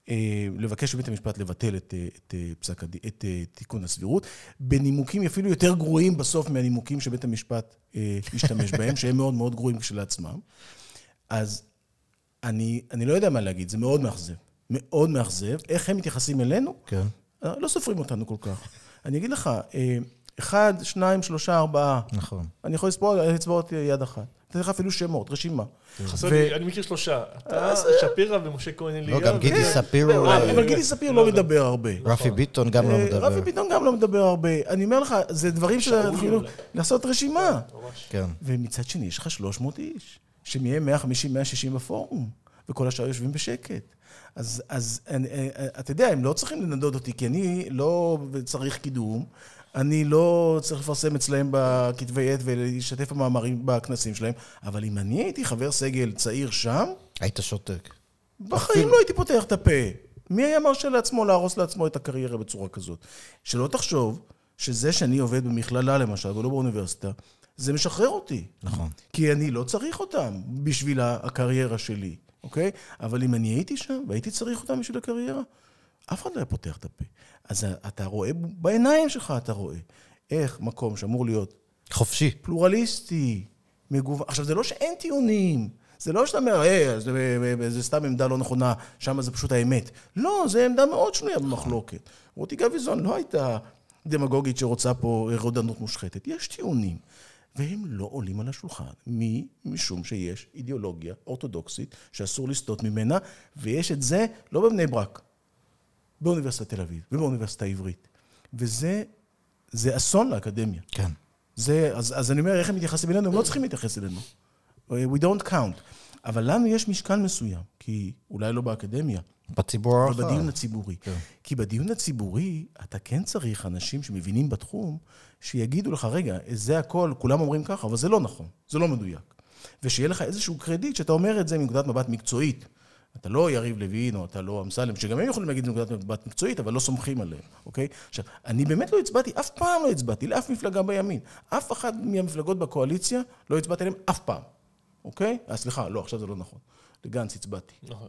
אה, לבקש מבית המשפט לבטל את, אה, את, אה, פסק. את אה, תיקון הסבירות, בנימוקים אפילו יותר גרועים בסוף מהנימוקים שבית המשפט השתמש בהם, שהם מאוד מאוד גרועים כשלעצמם. אז אני, אני לא יודע מה להגיד, זה מאוד מאכזב. מאוד מאכזב. איך הם מתייחסים אלינו? כן. אה, לא סופרים אותנו כל כך. אני אגיד לך, אה, אחד, שניים, שלושה, ארבעה. נכון. אני יכול לספור על אצבעות יד אחת. אתן לך אפילו שמות, רשימה. חסר ו- לי, אני מכיר שלושה. אתה, שפירא ומשה כהן אליהו. לא, גם גידי ו- ספיר. אה, אבל אה, גידי ספיר לא מדבר הרבה. רפי ביטון גם לא אה, מדבר. רפי ביטון גם לא מדבר הרבה. אני אומר לך, זה דברים. שאנחנו לעשות רשימה. כן. ומצד שני, יש לך 300 איש, שמהם 150-160 בפורום, וכל השאר יושבים בשקט. אז, אז אני, אה, אתה יודע, הם לא צריכים לנדוד אותי, כי אני לא צריך קידום, אני לא צריך לפרסם אצלהם בכתבי עת ולהשתתף במאמרים בכנסים שלהם, אבל אם אני הייתי חבר סגל צעיר שם, היית שותק. בחיים לא הייתי פותח את הפה. מי היה מרשה לעצמו להרוס לעצמו את הקריירה בצורה כזאת? שלא תחשוב שזה שאני עובד במכללה למשל, ולא באוניברסיטה, זה משחרר אותי. נכון. כי אני לא צריך אותם בשביל הקריירה שלי, אוקיי? אבל אם אני הייתי שם והייתי צריך אותם בשביל הקריירה, אף אחד לא היה פותח את הפה. אז אתה רואה, בעיניים שלך אתה רואה, איך מקום שאמור להיות חופשי. פלורליסטי, מגוון. עכשיו, זה לא שאין טיעונים. זה לא שאתה אומר, היי, זה, זה סתם עמדה לא נכונה, שם זה פשוט האמת. לא, זו עמדה מאוד שנויה במחלוקת. רותי גביזון לא הייתה דמגוגית שרוצה פה רודנות מושחתת. יש טיעונים, והם לא עולים על השולחן. מי? משום שיש אידיאולוגיה אורתודוקסית שאסור לסטות ממנה, ויש את זה לא בבני ברק, באוניברסיטת תל אביב ובאוניברסיטה העברית. וזה זה אסון לאקדמיה. כן. זה, אז, אז אני אומר, איך הם מתייחסים אלינו? הם לא צריכים להתייחס אלינו. We don't count. אבל לנו יש משקל מסוים, כי אולי לא באקדמיה, בציבור אבל הרחב. בדיון הציבורי. כן. כי בדיון הציבורי, אתה כן צריך אנשים שמבינים בתחום, שיגידו לך, רגע, זה הכל, כולם אומרים ככה, אבל זה לא נכון, זה לא מדויק. ושיהיה לך איזשהו קרדיט שאתה אומר את זה מנקודת מבט מקצועית. אתה לא יריב לוין או אתה לא אמסלם, שגם הם יכולים להגיד מנקודת מבט מקצועית, אבל לא סומכים עליהם, אוקיי? עכשיו, אני באמת לא הצבעתי, אף פעם לא הצבעתי לאף מפלגה בימין. אף אחת מהמפלגות בקואליציה לא הצבעתי עליהן אף פעם, אוקיי? אה, סליחה, לא, עכשיו זה לא נכון. לגנץ הצבעתי. נכון.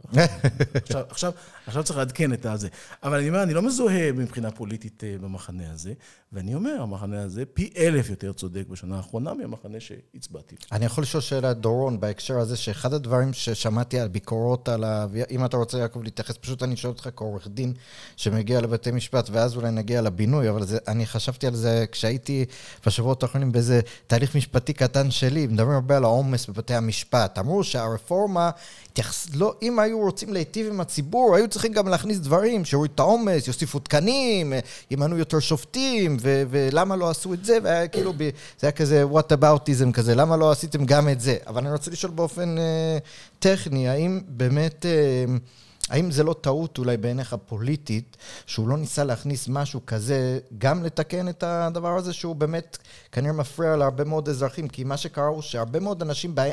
עכשיו, עכשיו, עכשיו צריך לעדכן את הזה. אבל אני אומר, אני לא מזוהה מבחינה פוליטית אה, במחנה הזה, ואני אומר, המחנה הזה פי אלף יותר צודק בשנה האחרונה מהמחנה שהצבעתי. אני יכול לשאול שאלה, דורון, בהקשר הזה, שאחד הדברים ששמעתי על ביקורות על ה... אם אתה רוצה, יעקב, להתייחס, פשוט אני שואל אותך כעורך דין שמגיע לבתי משפט, ואז אולי נגיע לבינוי, אבל זה, אני חשבתי על זה כשהייתי בשבועות האחרונים באיזה תהליך משפטי קטן שלי, מדברים הרבה על העומס בבתי המשפט. אמרו שהרפורמה, התייחס, לא, אם היו רוצים להיטיב עם הציבור, היו צריכים גם להכניס דברים, שיוריד את העומס, יוסיפו תקנים, ימנו יותר שופטים, ו- ולמה לא עשו את זה, והיה כאילו, ב- זה היה כזה what aboutism כזה, למה לא עשיתם גם את זה? אבל אני רוצה לשאול באופן אה, טכני, האם באמת... אה, האם זה לא טעות אולי בעיניך פוליטית, שהוא לא ניסה להכניס משהו כזה, גם לתקן את הדבר הזה, שהוא באמת כנראה מפריע להרבה מאוד אזרחים, כי מה שקרה הוא שהרבה מאוד אנשים בא...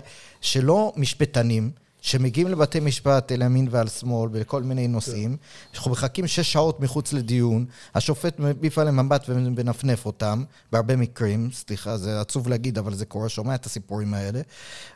שלא משפטנים, שמגיעים לבתי משפט אל ימין ועל שמאל בכל מיני נושאים, אנחנו מחכים שש שעות מחוץ לדיון, השופט מביף עליהם מבט ומנפנף אותם, בהרבה מקרים, סליחה, זה עצוב להגיד, אבל זה קורה, שומע את הסיפורים האלה,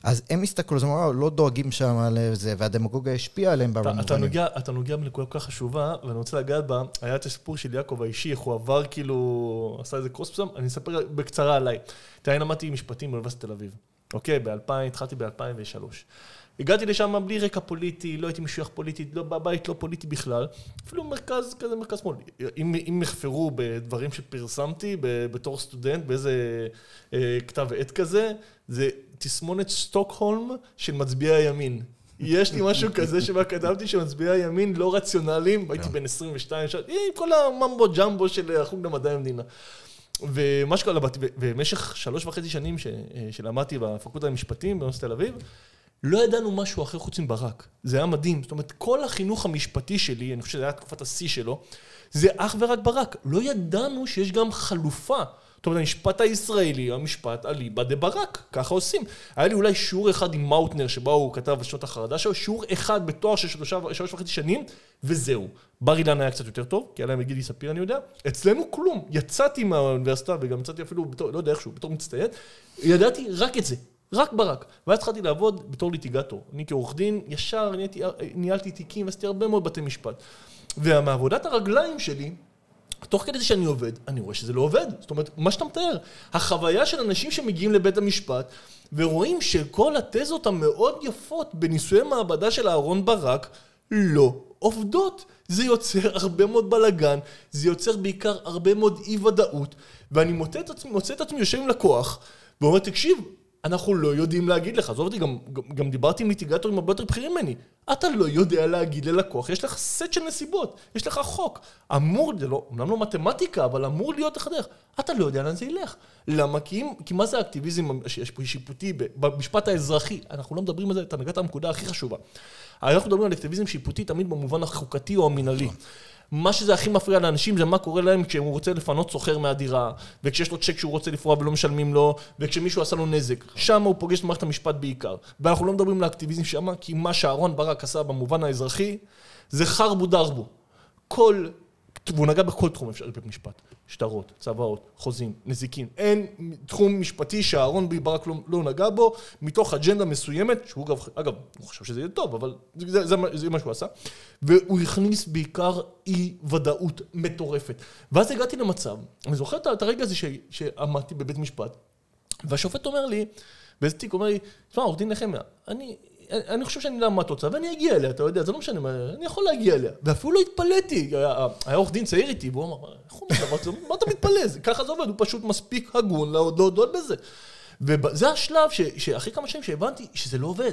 אז הם הסתכלו, הם אמרו, לא דואגים שם על זה, והדמגוגיה השפיעה עליהם בהרבה מובנים. נוגע, אתה נוגע בנקודה כל כך חשובה, ואני רוצה לגעת בה, היה את הסיפור של יעקב האישי, איך הוא עבר כאילו, עשה איזה קרוס אני אספר בקצרה עליי. תראה, אני למדתי משפטים באוניברסיטת תל אביב. אוקיי, ב-2000, התחלתי ב-2003. הגעתי לשם בלי רקע פוליטי, לא הייתי משוייך פוליטית, לא בבית, לא פוליטי בכלל. אפילו מרכז כזה, מרכז שמאל. אם, אם יחפרו בדברים שפרסמתי בתור סטודנט, באיזה אה, כתב עת כזה, זה תסמונת סטוקהולם של מצביעי הימין. יש לי משהו כזה שבה כתבתי שמצביעי הימין לא רציונליים, הייתי בן 22, שנה, עם כל הממבו ג'מבו של החוג למדעי המדינה. ומה שקרה, ובמשך שלוש וחצי שנים שלמדתי בפקולטה למשפטים באוניברסיטת תל אביב, לא ידענו משהו אחר חוץ מברק. זה היה מדהים. זאת אומרת, כל החינוך המשפטי שלי, אני חושב שזה היה תקופת השיא שלו, זה אך ורק ברק. לא ידענו שיש גם חלופה. זאת אומרת, המשפט הישראלי, המשפט אליבא דה ברק, ככה עושים. היה לי אולי שיעור אחד עם מאוטנר, שבו הוא כתב בשנות החרדה שלו, שיעור אחד בתואר של שלושה, שלוש וחצי שנים, וזהו. בר אילן היה קצת יותר טוב, כי היה להם את גידי ספיר, אני יודע. אצלנו כלום. יצאתי מהאוניברסיטה, וגם יצאתי אפילו בתור, לא יודע איכשהו, בתור מצטיין, ידעתי רק את זה. רק ברק. ואז התחלתי לעבוד בתור ליטיגטור. אני כעורך דין, ישר ניהלתי, ניהלתי תיקים, ועשיתי הרבה מאוד בתי משפט. ומעבודת הרגליים שלי, תוך כדי שאני עובד, אני רואה שזה לא עובד. זאת אומרת, מה שאתה מתאר, החוויה של אנשים שמגיעים לבית המשפט ורואים שכל התזות המאוד יפות בניסויי מעבדה של אהרון ברק לא עובדות. זה יוצר הרבה מאוד בלאגן, זה יוצר בעיקר הרבה מאוד אי ודאות, ואני מוצא את עצמי, מוצא את עצמי יושב עם לקוח ואומר, תקשיב, אנחנו לא יודעים להגיד לך, עזוב אותי, גם, גם, גם דיברתי עם ליטיגטורים הרבה יותר בכירים ממני. אתה לא יודע להגיד ללקוח, יש לך סט של נסיבות, יש לך חוק. אמור, זה לא, אומנם לא מתמטיקה, אבל אמור להיות לך דרך. אתה לא יודע לאן זה ילך. למה? כי, אם, כי מה זה האקטיביזם השיפוטי במשפט האזרחי? אנחנו לא מדברים על זה, אתה נגעת הנקודה הכי חשובה. אנחנו מדברים על אקטיביזם שיפוטי תמיד במובן החוקתי או המינהלי. מה שזה הכי מפריע לאנשים זה מה קורה להם כשהוא רוצה לפנות סוחר מהדירה, וכשיש לו צ'ק שהוא רוצה לפרוע ולא משלמים לו, וכשמישהו עשה לו נזק. שם הוא פוגש את מערכת המשפט בעיקר. ואנחנו לא מדברים על האקטיביזם שם, כי מה שאהרון ברק עשה במובן האזרחי, זה חרבו דרבו. כל והוא נגע בכל תחום אפשרי בבית משפט. שטרות, צוואות, חוזים, נזיקין. אין תחום משפטי שאהרון בי ברק לא, לא נגע בו, מתוך אג'נדה מסוימת, שהוא אגב, אגב, הוא חשב שזה יהיה טוב, אבל זה, זה, זה, מה שהוא עשה. והוא הכניס בעיקר אי ודאות מטורפת. ואז הגעתי למצב, אני זוכר את הרגע הזה ש, שעמדתי בבית משפט, והשופט אומר לי, באיזה תיק, אומר לי, תשמע, עורך דין נחמיה, אני אני חושב שאני יודע מה התוצאה, ואני אגיע אליה, אתה יודע, זה לא משנה, אני יכול להגיע אליה. ואפילו לא התפלאתי, היה עורך דין צעיר איתי, והוא אמר, איך הוא אומר, מה אתה מתפלא? ככה זה עובד, הוא פשוט מספיק הגון להודות בזה. וזה השלב שאחרי כמה שנים שהבנתי שזה לא עובד.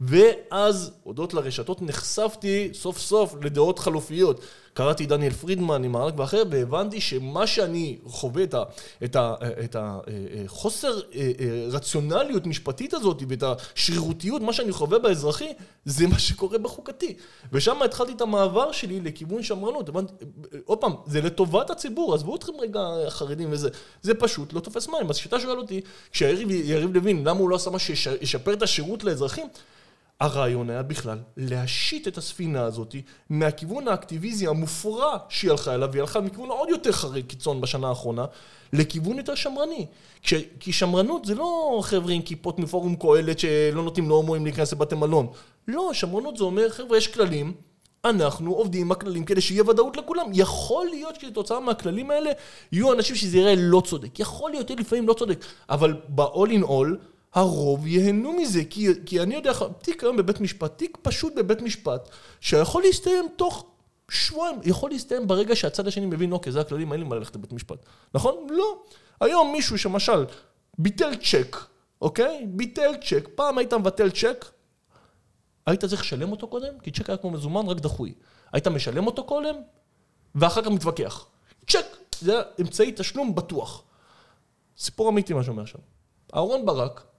ואז, הודות לרשתות, נחשפתי סוף סוף לדעות חלופיות. קראתי דניאל פרידמן עם הרק ואחר, והבנתי שמה שאני חווה, את החוסר אה, אה, רציונליות משפטית הזאת ואת השרירותיות, מה שאני חווה באזרחי, זה מה שקורה בחוקתי. ושם התחלתי את המעבר שלי לכיוון שמרנות. עוד פעם, זה לטובת הציבור, עזבו אתכם רגע חרדים וזה, זה פשוט לא תופס מים. אז כשאתה שואל אותי, כשיריב לוין, למה הוא לא עשה מה שישפר את השירות לאזרחים? הרעיון היה בכלל להשית את הספינה הזאת מהכיוון האקטיביזי המופרע שהיא הלכה אליו, היא הלכה מכיוון עוד יותר חריג קיצון בשנה האחרונה, לכיוון יותר שמרני. כש, כי שמרנות זה לא חבר'ה עם כיפות מפורום קהלת שלא נותנים להומואים להיכנס לבתי מלון. לא, שמרנות זה אומר, חבר'ה, יש כללים, אנחנו עובדים עם הכללים כדי שיהיה ודאות לכולם. יכול להיות שכתוצאה מהכללים האלה יהיו אנשים שזה יראה לא צודק. יכול להיות לפעמים לא צודק, אבל ב-all in all הרוב ייהנו מזה, כי, כי אני יודע, תיק היום בבית משפט, תיק פשוט בבית משפט, שיכול להסתיים תוך שבועיים, יכול להסתיים ברגע שהצד השני מבין, אוקיי, זה הכללים, אין לי מה ללכת לבית משפט. נכון? לא. היום מישהו שמשל ביטל צ'ק, אוקיי? ביטל צ'ק, פעם היית מבטל צ'ק, היית צריך לשלם אותו קודם, כי צ'ק היה כמו מזומן, רק דחוי. היית משלם אותו קודם, ואחר כך מתווכח. צ'ק, זה אמצעי תשלום בטוח. סיפור אמיתי מה שאומר שם. אהרון ברק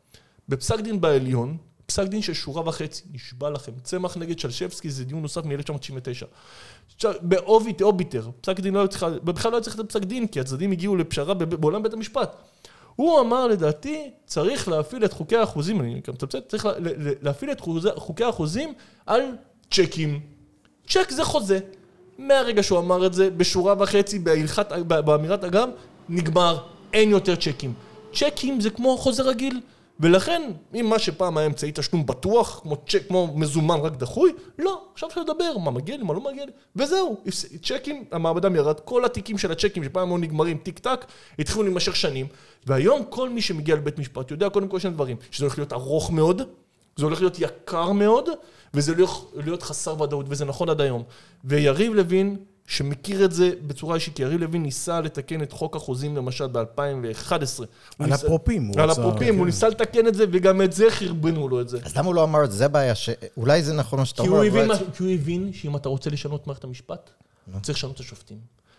בפסק דין בעליון, פסק דין של שורה וחצי, נשבע לכם, צמח נגד שלשבסקי זה דיון נוסף מ-1999. ב obit, obiter, פסק דין לא היה צריך, בכלל לא היה צריך לתת פסק דין, כי הצדדים הגיעו לפשרה באולם בית המשפט. הוא אמר לדעתי, צריך להפעיל את חוקי האחוזים, אני גם מצטט, צריך להפעיל את חוקי האחוזים על צ'קים. צ'ק זה חוזה. מהרגע שהוא אמר את זה, בשורה וחצי, בהלכת, באמירת אגב, נגמר, אין יותר צ'קים. צ'קים זה כמו חוזה רגיל. ולכן, אם מה שפעם היה אמצעי תשלום בטוח, כמו צ'ק, כמו מזומן רק דחוי, לא, עכשיו אפשר לדבר, מה מגיע לי, מה לא מגיע לי, וזהו, צ'קים, המעבדה ירד, כל התיקים של הצ'קים שפעם היו נגמרים טיק טק, התחילו להימשך שנים, והיום כל מי שמגיע לבית משפט יודע קודם כל שני דברים, שזה הולך להיות ארוך מאוד, זה הולך להיות יקר מאוד, וזה הולך להיות חסר ודאות, וזה נכון עד היום. ויריב לוין שמכיר את זה בצורה אישית, כי יריב לוין ניסה לתקן את חוק החוזים למשל ב-2011. על אפרופים. על אפרופים, הוא ניסה לתקן את זה, וגם את זה חרבנו לו את זה. אז למה הוא לא אמר את זה? זה בעיה ש... אולי זה נכון מה שאתה אומר. כי הוא הבין שאם אתה רוצה לשנות מערכת המשפט, צריך לשנות את השופטים.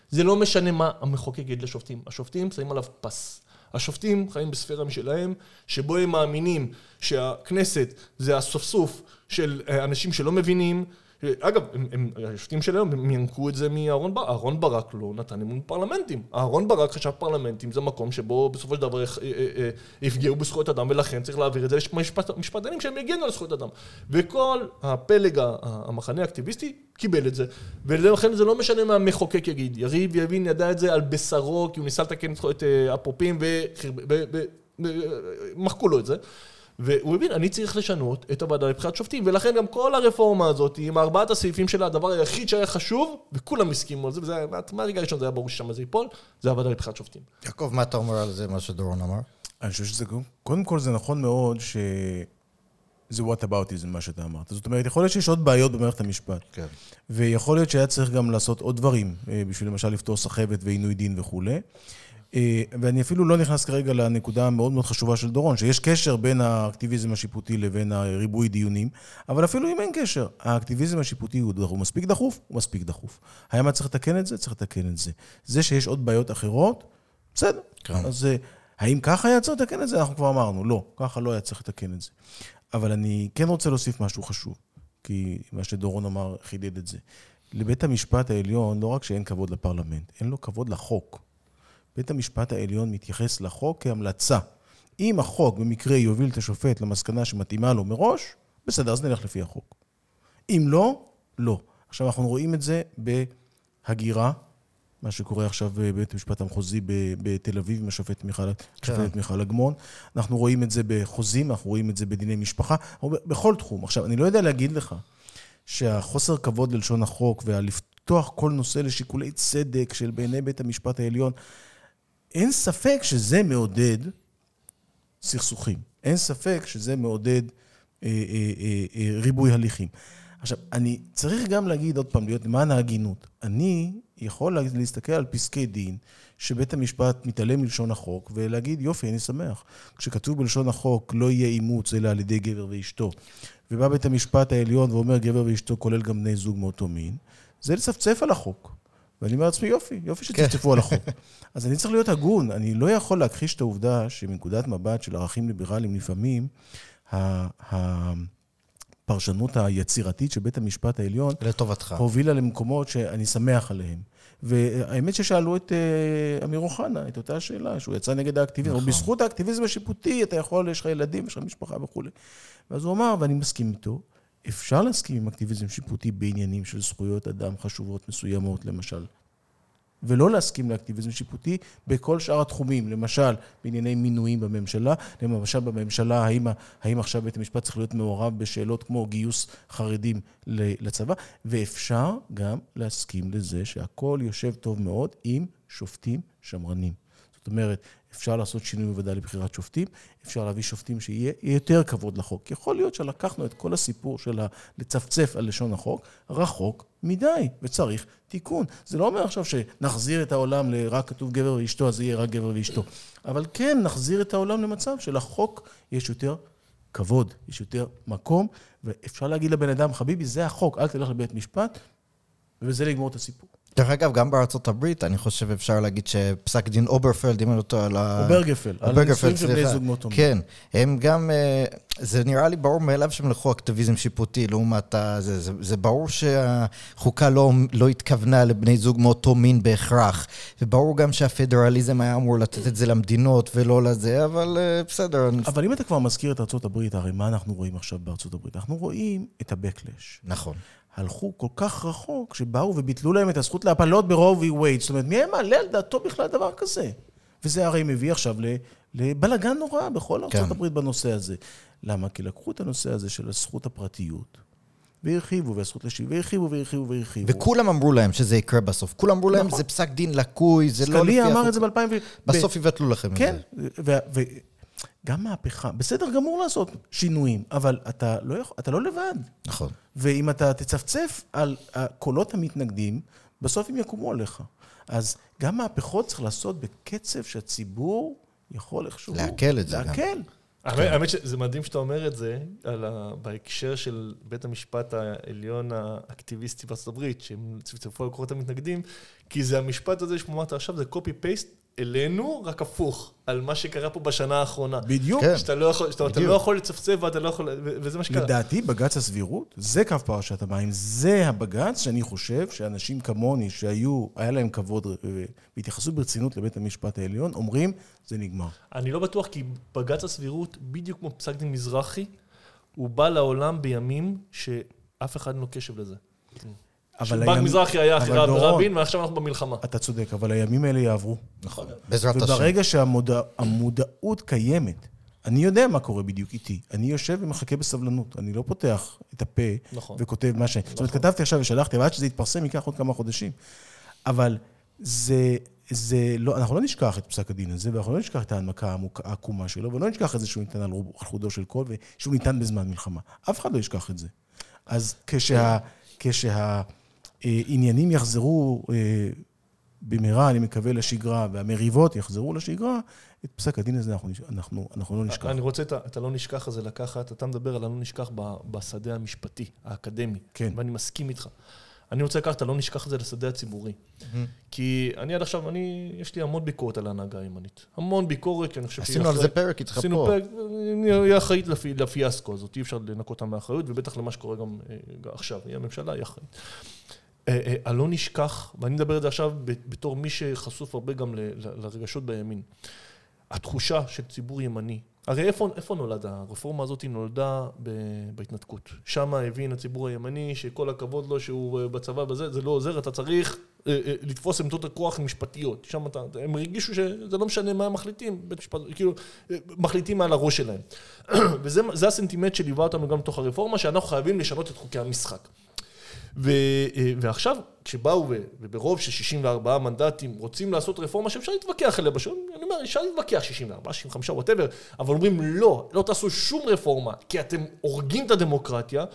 זה לא משנה מה המחוקק יגיד לשופטים, השופטים שמים עליו פס. השופטים חיים בספירה משלהם, שבו הם מאמינים שהכנסת זה הסופסוף של אה, אנשים שלא מבינים, אגב, השופטים של היום, הם ינקו את זה מאהרון ברק. אהרון ברק לא נתן אמון פרלמנטים. אהרון ברק חשב פרלמנטים זה מקום שבו בסופו של דבר אה, אה, אה, יפגעו בזכויות אדם, ולכן צריך להעביר את זה למשפטנים שהם יגנו על זכויות אדם. וכל הפלג, המחנה האקטיביסטי, קיבל את זה. ולכן זה לא משנה מה המחוקק יגיד. יריב יבין ידע את זה על בשרו, כי הוא ניסה לתקן את אפרופים, ומחקו לו את זה. והוא הבין, אני צריך לשנות את הוועדה לבחירת שופטים, ולכן גם כל הרפורמה הזאת, עם ארבעת הסעיפים שלה, הדבר היחיד שהיה חשוב, וכולם הסכימו על זה, וזה, מהרגע הראשון זה היה ברור ששם זה ייפול, זה הוועדה לבחירת שופטים. יעקב, מה אתה אומר על זה, מה שדורון אמר? אני חושב שזה, קודם כל זה נכון מאוד ש... זה what aboutism, מה שאתה אמרת. זאת אומרת, יכול להיות שיש עוד בעיות במערכת המשפט. כן. ויכול להיות שהיה צריך גם לעשות עוד דברים, אה, בשביל למשל לפתור סחבת ועינוי דין וכולי. אה, ואני אפילו לא נכנס כרגע לנקודה המאוד מאוד חשובה של דורון, שיש קשר בין האקטיביזם השיפוטי לבין הריבוי דיונים, אבל אפילו אם אין קשר, האקטיביזם השיפוטי הוא, הוא מספיק דחוף, הוא מספיק דחוף. האם צריך לתקן את זה? צריך לתקן את זה. זה שיש עוד בעיות אחרות, בסדר. כן. אז אה, האם ככה היה צריך לתקן את זה? אנחנו כבר אמרנו, לא, ככה לא היה צריך לתקן את זה. אבל אני כן רוצה להוסיף משהו חשוב, כי מה שדורון אמר חידד את זה. לבית המשפט העליון, לא רק שאין כבוד לפרלמנט, אין לו כבוד לחוק. בית המשפט העליון מתייחס לחוק כהמלצה. אם החוק במקרה יוביל את השופט למסקנה שמתאימה לו מראש, בסדר, אז נלך לפי החוק. אם לא, לא. עכשיו, אנחנו רואים את זה בהגירה, מה שקורה עכשיו בבית המשפט המחוזי בתל אביב עם השופט מיכל, כן. מיכל אגמון. אנחנו רואים את זה בחוזים, אנחנו רואים את זה בדיני משפחה, בכל תחום. עכשיו, אני לא יודע להגיד לך שהחוסר כבוד ללשון החוק והלפתוח כל נושא לשיקולי צדק של בעיני בית המשפט העליון, אין ספק שזה מעודד סכסוכים. אין ספק שזה מעודד אה, אה, אה, אה, ריבוי הליכים. עכשיו, אני צריך גם להגיד עוד פעם, להיות למען ההגינות. אני יכול להסתכל על פסקי דין שבית המשפט מתעלם מלשון החוק ולהגיד, יופי, אני שמח. כשכתוב בלשון החוק, לא יהיה אימוץ אלא על ידי גבר ואשתו, ובא בית המשפט העליון ואומר, גבר ואשתו כולל גם בני זוג מאותו מין, זה לצפצף על החוק. ואני אומר לעצמי, יופי, יופי כן. שצפצפו על החוק. אז אני צריך להיות הגון, אני לא יכול להכחיש את העובדה שמנקודת מבט של ערכים ליברליים, לפעמים, הפרשנות היצירתית של בית המשפט העליון, לטובתך, הובילה למקומות שאני שמח עליהם. והאמת ששאלו את uh, אמיר אוחנה, את אותה שאלה, שהוא יצא נגד האקטיביזם, נכון. בזכות האקטיביזם השיפוטי, אתה יכול, יש לך ילדים, יש לך משפחה וכולי. ואז הוא אמר, ואני מסכים איתו, אפשר להסכים עם אקטיביזם שיפוטי בעניינים של זכויות אדם חשובות מסוימות, למשל, ולא להסכים לאקטיביזם שיפוטי בכל שאר התחומים, למשל בענייני מינויים בממשלה, למשל בממשלה, האם, האם עכשיו בית המשפט צריך להיות מעורב בשאלות כמו גיוס חרדים לצבא, ואפשר גם להסכים לזה שהכל יושב טוב מאוד עם שופטים שמרנים. זאת אומרת, אפשר לעשות שינוי בוועדה לבחירת שופטים, אפשר להביא שופטים שיהיה יותר כבוד לחוק. יכול להיות שלקחנו את כל הסיפור של לצפצף על לשון החוק, רחוק מדי, וצריך תיקון. זה לא אומר עכשיו שנחזיר את העולם לרק כתוב גבר ואשתו, אז יהיה רק גבר ואשתו. אבל כן, נחזיר את העולם למצב שלחוק יש יותר כבוד, יש יותר מקום, ואפשר להגיד לבן אדם, חביבי, זה החוק, אל תלך לבית משפט, ובזה לגמור את הסיפור. דרך אגב, גם בארצות הברית, אני חושב אפשר להגיד שפסק דין אוברפלד, אם אני לא טועה, על ה... אוברגפל, על נישואים של בני זוג מאותו כן, הם גם, אה, זה נראה לי ברור מאליו שהם לקחו אקטיביזם שיפוטי לעומת ה... זה, זה, זה ברור שהחוקה לא, לא התכוונה לבני זוג מאותו מין בהכרח, וברור גם שהפדרליזם היה אמור לתת את זה למדינות ולא לזה, אבל אה, בסדר. אבל אם אתה כבר מזכיר את ארצות הברית, הרי מה אנחנו רואים עכשיו בארצות הברית? אנחנו רואים את ה-Backlash. נכון. הלכו כל כך רחוק, שבאו וביטלו להם את הזכות להפלות ברוב וי וייד. זאת אומרת, מי היה מעלה על דעתו בכלל דבר כזה? וזה הרי מביא עכשיו לבלגן נורא בכל כן. ארצות הברית בנושא הזה. למה? כי לקחו את הנושא הזה של הזכות הפרטיות, והרחיבו, והזכות לשיב, והרחיבו, והרחיבו, והרחיבו. וכולם אמרו להם שזה יקרה בסוף. כולם אמרו להם, נכון. זה פסק דין לקוי, זה לא לפי... סקאלי אמר את זה ב-2000... בסוף יבטלו לכם את כן, זה. כן, גם מהפכה. בסדר גמור לעשות שינויים, אבל אתה לא, יכול, אתה לא לבד. נכון. ואם אתה תצפצף על הקולות המתנגדים, בסוף הם יקומו עליך. אז גם מהפכות צריך לעשות בקצב שהציבור יכול איכשהו... לעכל את זה גם. לעכל. האמת שזה מדהים שאתה אומר את זה בהקשר של בית המשפט העליון האקטיביסטי בארצות הברית, שהם צפצפו על קורות המתנגדים, כי זה המשפט הזה שאמרת עכשיו, זה copy paste אלינו, רק הפוך, על מה שקרה פה בשנה האחרונה. בדיוק. כן. שאתה לא יכול, שאתה, אתה בדיוק. לא יכול לצפצף ואתה לא יכול, וזה מה שקרה. לדעתי, בג"ץ הסבירות, זה קו פרשת המים. זה הבג"ץ שאני חושב שאנשים כמוני, שהיו, היה להם כבוד אה, והתייחסו ברצינות לבית המשפט העליון, אומרים, זה נגמר. אני לא בטוח, כי בג"ץ הסבירות, בדיוק כמו פסק דין מזרחי, הוא בא לעולם בימים שאף אחד אין לו קשב לזה. אבל בנק הימ- מזרחי היה אחרי רבין, ועכשיו אנחנו במלחמה. אתה צודק, אבל הימים האלה יעברו. נכון. בעזרת השם. וברגע שהמודעות קיימת, אני יודע מה קורה בדיוק איתי. אני יושב ומחכה בסבלנות. אני לא פותח את הפה נכון. וכותב מה ש... זאת אומרת, כתבתי עכשיו ושלחתי, ועד שזה יתפרסם ייקח עוד כמה חודשים. אבל זה, זה לא, אנחנו לא נשכח את פסק הדין הזה, ואנחנו לא נשכח את ההנמקה העקומה שלו, ולא נשכח את זה שהוא ניתן על רוב- על חודו של קול, ושהוא ניתן בזמן מלחמה. אף אחד לא ישכח את זה. אז כשה... כשהעניינים יחזרו אה, במהרה, אני מקווה, לשגרה, והמריבות יחזרו לשגרה, את פסק הדין הזה אנחנו, אנחנו, אנחנו לא נשכח. אני רוצה את ה- את הלא נשכח הזה לקחת, אתה מדבר על הלא נשכח בשדה המשפטי, האקדמי. כן. ואני מסכים איתך. אני רוצה לקחת את הלא נשכח הזה לשדה הציבורי. כי אני עד עכשיו, אני, יש לי המון ביקורת על ההנהגה הימנית. המון ביקורת, כי אני חושב שהיא עשינו על זה אחראית- פרק איתך עשינו פה. פרק, היא אחראית לפי- לפיאסקו הזאת, אי אפשר לנקות אותה מאחריות, ובטח למה שקורה גם אה, עכשיו, היא הממשלה, היא אחראית. אה, אה, הלא נשכח, ואני מדבר את זה עכשיו בתור מי שחשוף הרבה גם לרגשות בימין. התחושה של ציבור ימני, הרי איפה, איפה נולד הרפורמה הזאת? נולדה בהתנתקות. שם הבין הציבור הימני שכל הכבוד לו שהוא אה, בצבא בזה, זה לא עוזר, אתה צריך לתפוס עמדות הכוח משפטיות. שם אתה, הם הרגישו שזה לא משנה מה הם מחליטים, בית משפט, כאילו, מחליטים מעל הראש שלהם. וזה זה הסנטימנט שליווה אותנו גם בתוך הרפורמה, שאנחנו חייבים לשנות את חוקי המשחק. ו, אה, ועכשיו, כשבאו וברוב של 64 מנדטים רוצים לעשות רפורמה שאפשר להתווכח עליה אני אומר, אפשר להתווכח 64, 65, whatever, אבל אומרים לא, לא תעשו שום רפורמה, כי אתם הורגים את הדמוקרטיה,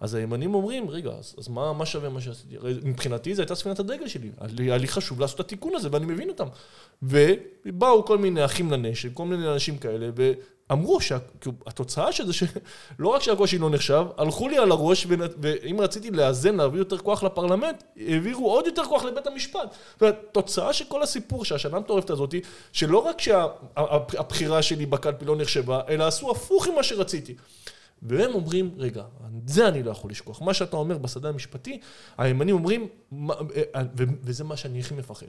אז הימנים אומרים, רגע, אז, אז מה, מה שווה מה שעשיתי? מבחינתי זו הייתה ספינת הדגל שלי, היה לי חשוב לעשות את התיקון הזה, ואני מבין אותם. ובאו כל מיני אחים לנשק, כל מיני אנשים כאלה, ואמרו שהתוצאה של זה, שלא רק שהקושי לא נחשב, הלכו לי על הראש, ואם רציתי לאזן, להביא יותר כוח לפרלמנט, העבירו עוד יותר כוח לבית המשפט. זאת אומרת, תוצאה של כל הסיפור שהשנה המטורפת הזאת, שלא רק שהבחירה שלי בקלפי לא נחשבה, אלא עשו הפוך ממה שרציתי. והם אומרים, רגע, זה אני לא יכול לשכוח. מה שאתה אומר בשדה המשפטי, הימנים אומרים, אה, וזה מה שאני הכי מפחד.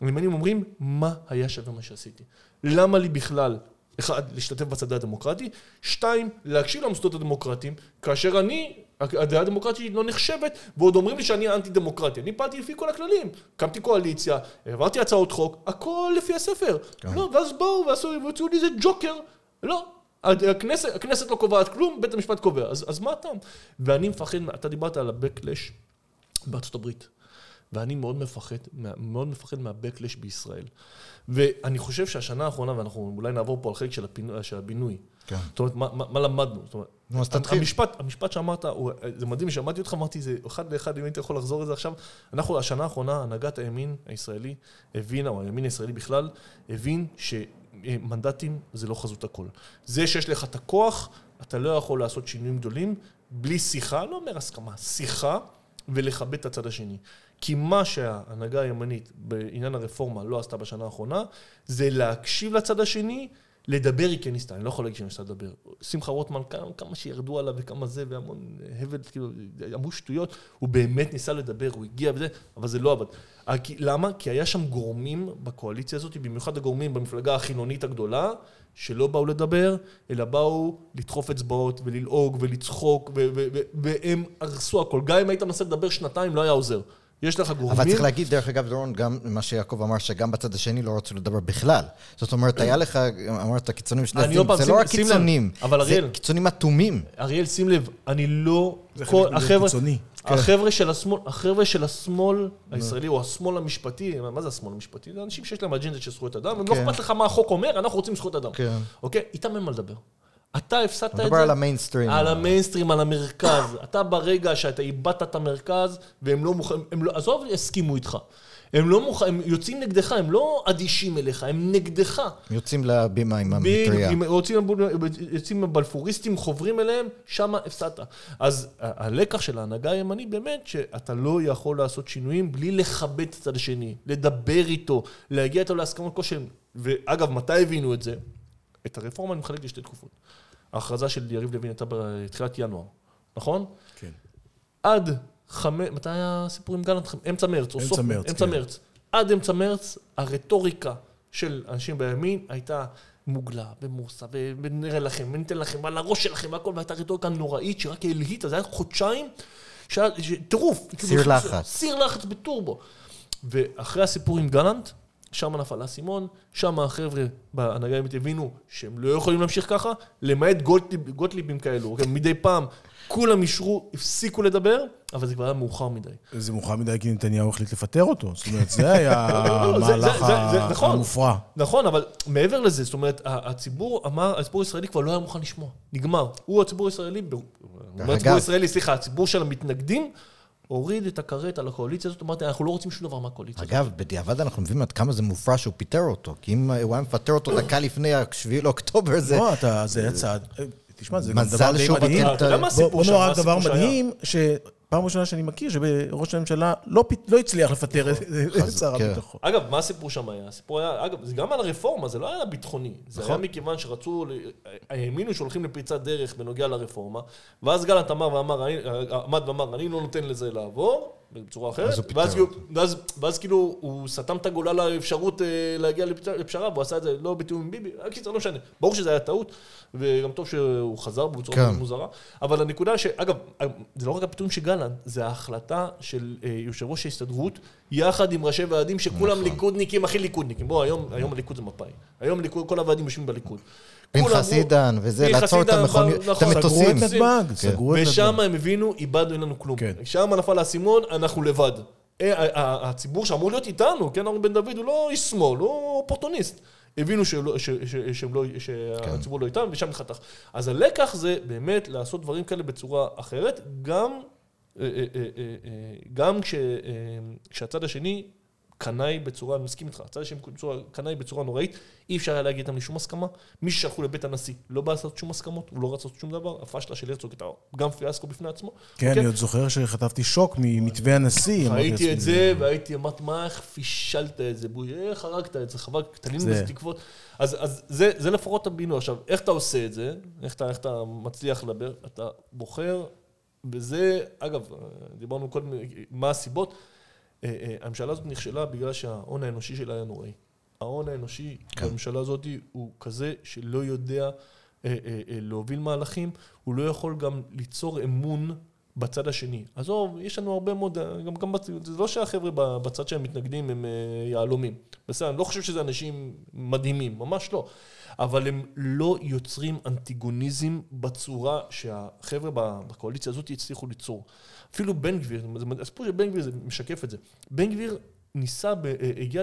הימנים אומרים, מה היה שווה מה שעשיתי? למה לי בכלל, אחד, להשתתף בצדה הדמוקרטי, שתיים, להקשיב למוסדות הדמוקרטיים, כאשר אני, הדעה הדמוקרטית לא נחשבת, ועוד אומרים לי שאני אנטי דמוקרטי. אני פעלתי לפי כל הכללים. הקמתי קואליציה, העברתי הצעות חוק, הכל לפי הספר. לא, ואז באו ועשו, והוציאו לי איזה ג'וקר. לא, הכנסת, הכנסת לא קובעת כלום, בית המשפט קובע. אז, אז מה הטעם? ואני מפחד, אתה דיברת על ה-Backlash בארצות הברית. ואני מאוד מפחד, מאוד מפחד מה-Backlash בישראל. ואני חושב שהשנה האחרונה, ואנחנו אולי נעבור פה על חלק של, הפינוי, של הבינוי. כן. זאת אומרת, מה, מה, מה למדנו? זאת אומרת, נו, אז תתחיל. המשפט, המשפט שאמרת, זה מדהים, שמעתי אותך, אמרתי, זה אחד לאחד, אם היית יכול לחזור לזה עכשיו. אנחנו, השנה האחרונה, הנהגת הימין הישראלי הבינה, או הימין הישראלי בכלל, הבין שמנדטים זה לא חזות הכל. זה שיש לך את הכוח, אתה לא יכול לעשות שינויים גדולים בלי שיחה, לא אומר הסכמה, שיחה ולכבד את הצד השני. כי מה שההנהגה הימנית בעניין הרפורמה לא עשתה בשנה האחרונה, זה להקשיב לצד השני, לדבר היא כן ניסתה, אני לא יכול להגיד שהיא ניסתה לדבר. שמחה רוטמן, כמה, שירדו עליו וכמה זה, והמון הבל, כאילו, אמרו שטויות, הוא באמת ניסה לדבר, הוא הגיע וזה, אבל זה לא עבד. אה, למה? כי היה שם גורמים בקואליציה הזאת, במיוחד הגורמים במפלגה החילונית הגדולה, שלא באו לדבר, אלא באו לדחוף אצבעות וללעוג ולצחוק, והם הרסו הכל. גם אם היית מנסה לדבר שנתיים, לא היה עוזר. יש לך גורמים... אבל צריך להגיד, דרך אגב, דורון, גם מה שיעקב אמר, שגם בצד השני לא רצו לדבר בכלל. זאת אומרת, היה לך, אמרת קיצונים של פעם, זה לא רק קיצונים, אבל זה אריאל- קיצונים אטומים. אריאל, שים לב, אני לא... זה חלק קיצוני. החבר'ה של השמאל, החבר'ה של השמאל הישראלי, או השמאל המשפטי, מה זה השמאל המשפטי? זה אנשים שיש להם אג'נדה של זכויות אדם, ולא כן. אכפת לך מה החוק אומר, אנחנו רוצים זכויות אדם. כן. אוקיי? איתם אין מה לדבר. אתה הפסדת את זה. נדבר על המיינסטרים. על המיינסטרים, על המרכז. אתה ברגע שאתה איבדת את המרכז, והם לא מוכנים, לא, עזוב, הסכימו איתך. הם לא מוכ... הם יוצאים נגדך, הם לא אדישים אליך, הם נגדך. יוצאים לבימה עם המטריה. יוצאים, יוצאים הבלפוריסטים, חוברים אליהם, שמה הפסדת. אז הלקח של ההנהגה הימנית באמת, שאתה לא יכול לעשות שינויים בלי לכבד את הצד השני, לדבר איתו, להגיע איתו להסכמות כלשהן. ואגב, מתי הבינו את זה? את הרפורמה אני מחלק לשתי תקופות. ההכרזה של יריב לוין הייתה בתחילת ינואר, נכון? כן. עד חמש, מתי היה הסיפור עם גלנט? אמצע מרץ, או אמצע סוף מרץ, אמצע כן. מרץ. עד אמצע מרץ, הרטוריקה של אנשים בימין הייתה מוגלה ומורסה, ונראה לכם, וניתן לכם, ועל הראש שלכם, והכל, והייתה רטוריקה נוראית שרק הלהיטה, זה היה חודשיים, טירוף. סיר לחץ. סיר לחץ בטורבו. ואחרי הסיפור עם גלנט, שם נפל האסימון, שם החבר'ה בהנהגה הימית הבינו שהם לא יכולים להמשיך ככה, למעט גוטליב, גוטליבים כאלו, אוקיי? מדי פעם כולם אישרו, הפסיקו לדבר, אבל זה כבר היה מאוחר מדי. זה מאוחר מדי כי נתניהו החליט לפטר אותו. זאת אומרת, זה היה לא, המהלך נכון. המופרע. נכון, אבל מעבר לזה, זאת אומרת, הציבור אמר, הציבור הישראלי כבר לא היה מוכן לשמוע. נגמר. הוא הציבור הישראלי, הציבור הישראלי, סליחה, הציבור של המתנגדים, הוריד את הכרת על הקואליציה הזאת, אמרתי, אנחנו לא רוצים שום דבר מהקואליציה הזאת. אגב, בדיעבד אנחנו מבינים עד כמה זה מופרע שהוא פיטר אותו, כי אם הוא היה מפטר אותו דקה לפני ה-7 לאוקטובר, זה... לא, אתה, זה היה צעד... תשמע, זה גם דבר די שהוא מדהים. אתה יודע מה בוא הסיפור בוא שם? נאמר מה רק דבר? מדהים, שפעם ראשונה שאני מכיר, שראש הממשלה לא לא הצליח לפטר את שר. הביטחון. אגב, מה הסיפור שם היה? הסיפור היה, אגב, זה גם על הרפורמה, זה לא היה על הביטחוני. זה נכון. היה מכיוון שרצו, האמינו שהולכים לפריצת דרך בנוגע לרפורמה, ואז גלנט ואמר, אני- עמד ואמר, אני לא נותן לזה לעבור, בצורה אחרת, ואז. ואז, ואז כאילו הוא סתם את הגולל לאפשרות אה, להגיע לפ- לפשרה, והוא עשה את זה לא בתיאום עם ביבי, קיצר, לא משנה. ברור שזה היה טעות, וגם טוב שהוא חזר בו בצורה כן. מוזרה, אבל הנקודה ש... אגב, זה לא רק הפיטורים של גלנט, זה ההחלטה של אה, יושב ראש ההסתדרות, יחד עם ראשי ועדים שכולם נכון. ליכודניקים, הכי ליכודניקים. בוא, היום, היום הליכוד זה מפא"י. היום הליכוד, כל הוועדים יושבים בליכוד. אמרו- עידן, וזה, לעצור את את נכון. המטוסים. סגרו את נתב"ג, כן. סגרו את ושם נתב"ג. הם הבינו, איבדנו, אין לנו כלום. כן. שם נפל האסימון, אנחנו לבד. אה, ה- ה- הציבור שאמור להיות איתנו, כן, אורי בן דוד הוא לא איש שמאל, הוא אופורטוניסט. הבינו לא- שהציבור לא איתם, ושם נחתך. אז הלקח זה באמת לעשות דברים כאלה בצורה אחרת, גם, אה, אה, אה, אה, גם כש- אה, כשהצד השני קנאי בצורה, אני מסכים איתך, הצד השני בצורה- קנאי בצורה נוראית, אי אפשר היה להגיע איתם לשום הסכמה. מי ששלחו לבית הנשיא לא בא לעשות שום הסכמות, הוא לא רצה לעשות שום דבר, הפשלה של הרצוג הייתה גם פיאסקו בפני עצמו. כן? אני עוד זוכר שחטפתי שוק ממתווה הנשיא. ראיתי את זה, והייתי, אמרתי, מה, איך פישלת את זה, בואי, איך הרגת את זה, חבל, תלינו זה- בזה תקוות. אז, אז זה, זה לפחות הבינוי. עכשיו, איך אתה עושה את זה, איך אתה, איך אתה מצליח לדבר, אתה בוחר, וזה, אגב, דיברנו קודם, מה הסיבות, הממשלה הזאת נכשלה בגלל שההון האנושי שלה היה נוראי. ההון האנושי כן. בממשלה הזאת הוא כזה שלא יודע אה, אה, אה, להוביל מהלכים, הוא לא יכול גם ליצור אמון בצד השני. עזוב, יש לנו הרבה מאוד, גם, גם בצ... זה לא שהחבר'ה בצד שהם מתנגדים הם אה, יהלומים. בסדר, אני לא חושב שזה אנשים מדהימים, ממש לא. אבל הם לא יוצרים אנטיגוניזם בצורה שהחבר'ה בקואליציה הזאת הצליחו ליצור. אפילו בן גביר, הסיפור של בן גביר זה משקף את זה. בן גביר ניסה, אה, הגיע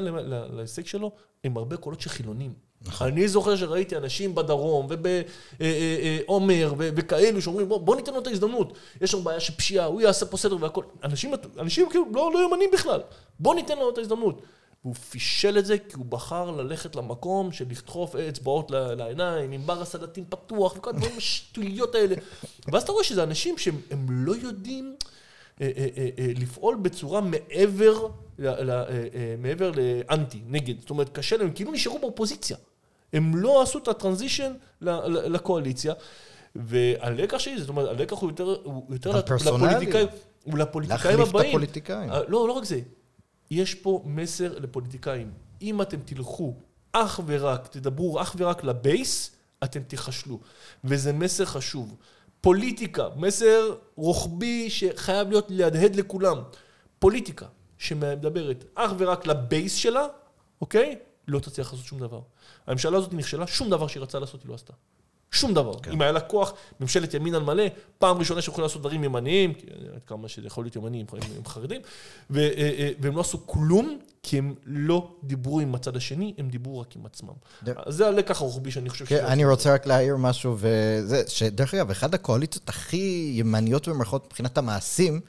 להישג שלו עם הרבה קולות של חילונים. נכון. אני זוכר שראיתי אנשים בדרום ובעומר וכאלו שאומרים בוא, בוא ניתן לו את ההזדמנות, יש לנו בעיה של פשיעה, הוא יעשה פה סדר והכל. אנשים, אנשים כאילו לא, לא ימנים בכלל, בוא ניתן לו את ההזדמנות. והוא פישל את זה כי הוא בחר ללכת למקום של לדחוף אצבעות לעיניים, עם בר הסדתים פתוח וכל הדברים השטויות האלה. ואז אתה רואה שזה אנשים שהם הם לא יודעים אה, אה, אה, לפעול בצורה מעבר, מעבר לאנטי, נגד. זאת אומרת, קשה להם, כאילו נשארו באופוזיציה. הם לא עשו את הטרנזישן לקואליציה. והלקח שלי, זאת אומרת, הלקח הוא יותר, הוא יותר. לפוליטיקאים, הוא לפוליטיקאים להחליף את הבאים. הפוליטיקאים. לא, לא רק זה. יש פה מסר לפוליטיקאים. אם אתם תלכו אך ורק, תדברו אך ורק לבייס, אתם תיכשלו. וזה מסר חשוב. פוליטיקה, מסר רוחבי שחייב להיות להדהד לכולם. פוליטיקה שמדברת אך ורק לבייס שלה, אוקיי? לא תצליח לעשות שום דבר. הממשלה הזאת נכשלה, שום דבר שהיא רצתה לעשות היא לא עשתה. שום דבר. כן. אם היה לה כוח, ממשלת ימין על מלא, פעם ראשונה שהם יכולים לעשות דברים ימניים, כי כמה שזה יכול להיות ימניים, הם, הם חרדים, ו, אה, אה, והם לא עשו כלום, כי הם לא דיברו עם הצד השני, הם דיברו רק עם עצמם. ד- אז זה הלקח הרוחבי שאני חושב כן, אני רוצה רק להעיר משהו, וזה, שדרך אגב, אחת הקואליציות הכי ימניות במרכאות מבחינת המעשים,